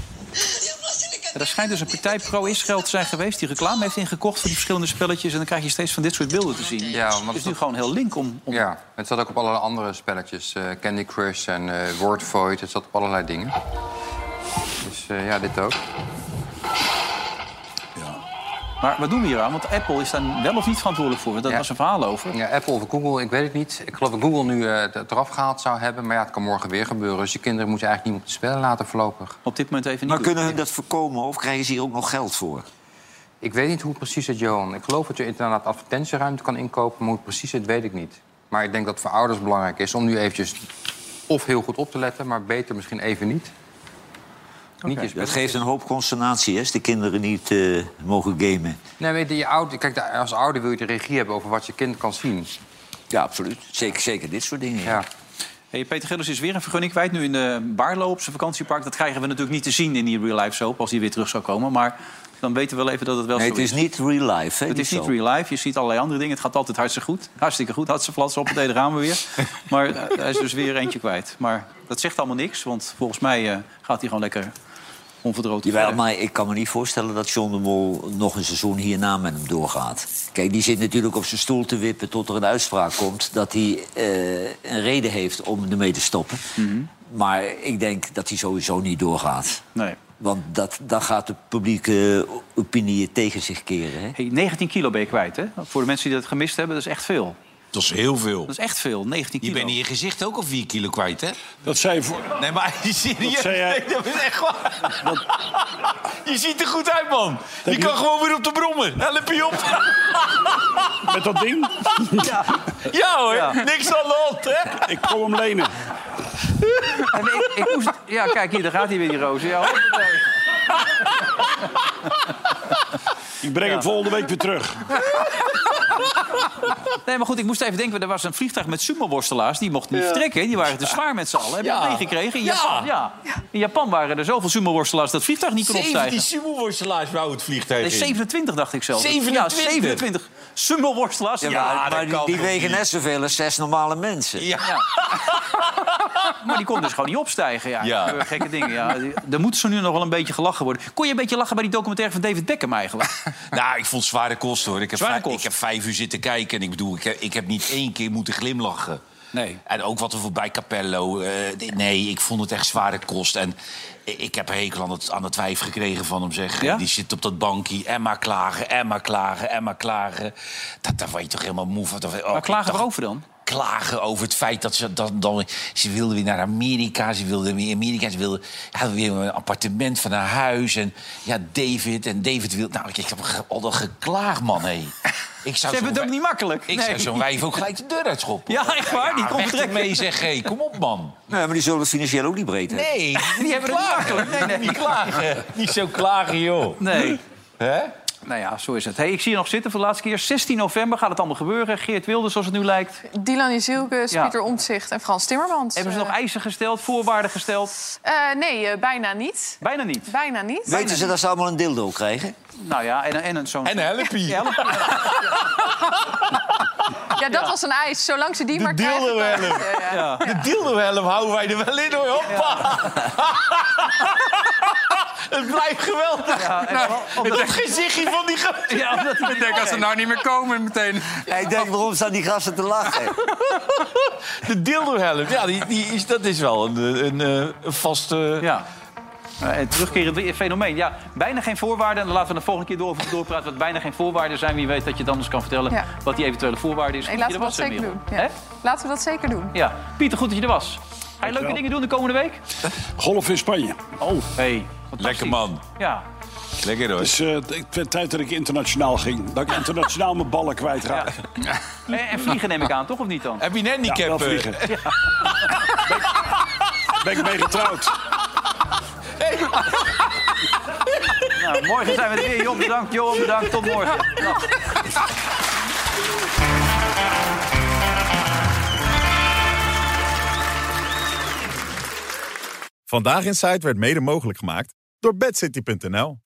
Er schijnt dus een partij pro-Israël te zijn geweest... die reclame heeft ingekocht voor die verschillende spelletjes... en dan krijg je steeds van dit soort beelden te zien. Ja, want het is nu gewoon heel link om... om... Ja, het zat ook op allerlei andere spelletjes. eh, Candy Crush en eh Word Void. Het zat op allerlei dingen. Dus eh, ja, dit ook. Maar wat doen we hier aan? Want Apple is daar wel of niet verantwoordelijk voor. Dat Ja. was een verhaal over. Ja, Apple of Google, ik weet het niet. Ik geloof dat Google nu eh, het eraf gehaald zou hebben. Maar ja, het kan morgen weer gebeuren. Dus je kinderen moet je eigenlijk niet op de spellen laten voorlopig. Op dit moment even niet Maar doen. kunnen hun dat voorkomen of krijgen ze hier ook nog geld voor? Ik weet niet hoe het precies zit, Johan. Ik geloof dat je inderdaad advertentieruimte kan inkopen. Maar hoe het precies zit, weet ik niet. Maar ik denk dat het voor ouders belangrijk is om nu eventjes... of heel goed op te letten, maar beter misschien even niet. Niet je Dat geeft een hoop consternatie hè, als de kinderen niet eh, mogen gamen. Nee, weet je, je ouder, kijk, als ouder wil je de regie hebben over wat je kind kan zien. Ja, absoluut. Zeker, zeker dit soort dingen. Ja. Hey, Peter Gillis is weer een vergunning kwijt. Nu in de Baarlo op zijn vakantiepark. Dat krijgen we natuurlijk niet te zien in die real life soap... als die weer terug zou komen. Maar dan weten we wel even dat het wel Nee, zo het is niet real life. Hè, Het is niet soap. real life. Je ziet allerlei andere dingen. Het gaat altijd hartstikke goed. Hartstikke goed. Hartstikke flats op meteen gaan we weer. Maar eh, hij is dus weer eentje kwijt. Maar dat zegt allemaal niks. Want volgens mij eh, gaat hij gewoon lekker Jawel, verder. maar ik kan me niet voorstellen dat John de Mol nog een seizoen hierna met hem doorgaat. Kijk, die zit natuurlijk op zijn stoel te wippen tot er een uitspraak komt... dat hij eh, een reden heeft om ermee te stoppen. Mhm. Maar ik denk dat hij sowieso niet doorgaat. Nee. Want dat, dan gaat de publieke opinie tegen zich keren. Hè? Hey, 19 kilo ben je kwijt, hè? Voor de mensen die dat gemist hebben, dat is echt veel. Dat is heel veel. Dat is echt veel, 19 Je kilo. bent in je gezicht ook al 4 kilo kwijt, hè? Dat zei voor... Nee, maar serieus. Dat zei jij- Nee, dat is echt waar. Je ziet er goed uit, man. Je kan gewoon weer op de brommer. Help je op. Met dat ding? Ja. Ja hoor, Ja. niks aan de hand, hè? Ik kom hem lenen. En ik, ik moest, ja, kijk hier, daar gaat hij weer, die roze. Ja. Ik breng hem volgende week weer terug. Nee, maar goed, ik moest even denken. Er was een vliegtuig met sumo-worstelaars. Die mochten niet vertrekken. Die waren te zwaar met z'n allen. Heb je Ja. dat meegekregen? In Ja. Japan, ja. In Japan waren er zoveel sumo-worstelaars dat het vliegtuig niet kon 17 opstijgen. sumo-worstelaars wou het vliegtuig Nee, in. 27 dacht ik zelf. 27? Ja, 27 sumo-worstelaars. Ja, Ja, maar, die, die wegen niet? net zoveel als zes normale mensen. Ja. Maar die kon dus gewoon niet opstijgen. Ja, Gekke dingen. Ja. Er moet zo nu nog wel een beetje gelachen worden. Kon je een beetje lachen bij die documentaire van David Beckham eigenlijk? Nou, ik vond het zware kost, hoor. Ik heb, vijf, ik heb vijf uur zitten kijken en ik bedoel, ik heb, ik heb niet één keer moeten glimlachen. Nee. En ook wat er voorbij Capello. eh, nee, ik vond het echt zware kost. En ik heb een hekel aan het, aan het wijf gekregen van hem, zeg. Ja? Die zit op dat bankje en maar klagen, en maar klagen, en maar klagen. Dat, daar word je toch helemaal moe van. Oh, Maar klagen waarover dan? Klagen over het feit dat ze dan, dan ze wilden weer naar Amerika, ze wilden weer Amerika, ze wilden ja, weer een appartement van haar huis en ja David en David wil nou ik heb al dat geklaagd man hé. Ik Ze zou hebben het ook niet makkelijk. ik Nee. zou zo'n wijf ook gelijk de deur uitschoppen. Ja, echt waar? Die Ja, komt weg vertrekken. ermee zeg hé, kom op man. Nee, maar die zullen het financieel ook niet breed hebben. Nee, Die hebben het niet makkelijk. Nee, nee. niet klagen. Niet zo klagen joh. Nee. Hè? Nou ja, zo is het. Hey, ik zie je nog zitten voor de laatste keer. 16 november gaat het allemaal gebeuren. Geert Wilders, zoals het nu lijkt. Dylan Jezielke, Ja. Pieter Omtzigt en Frans Timmermans. Hebben ze nog Eh, eisen gesteld, voorwaarden gesteld? eh, nee, eh, bijna niet. Bijna niet. Bijna niet. Weten ze dat ze allemaal een dildo krijgen? Nou ja, en, en een zo'n... En helpie. Ja, Ja, dat was een eis. Zolang ze die De maar krijgen... dan- dildo-helm. Ja, ja. De dildo-helm houden wij er wel in hoor. Hoppa. Het blijft geweldig. Ja, Nou, gezichtje van die gast. Ja, omdat hij Ik denk als ze nou niet meer komen meteen. Ja, ik denk, waarom staan die gasten te lachen? De dildo-helm, ja, die, die is, dat is wel een, een, een, een vaste... Ja. Eh, En terugkerend fenomeen. Ja, bijna geen voorwaarden. En dan laten we de volgende keer door, over doorpraten. Wat bijna geen voorwaarden zijn. Wie weet dat je het anders kan vertellen Ja. wat die eventuele voorwaarde is. Dat laten we je dat er zeker doen. Ja. Laten we dat zeker doen. Ja. Pieter, goed dat je er was. Ga je leuke dingen doen de komende week? Golf in Spanje. Oh, hey. Lekker man. Ja. Lekker hoor. Het is ik vind tijd dat ik internationaal ging. Dat ik internationaal mijn ballen kwijtraak. En, en vliegen neem ik aan, toch of niet dan? Heb je een Ja, handicap? wel eh? vliegen. Ben ik mee getrouwd. Nou, morgen zijn we er weer. Job, bedankt. Johan, bedankt. Tot morgen. Dag. Vandaag in Zuid werd mede mogelijk gemaakt door bedcity.nl.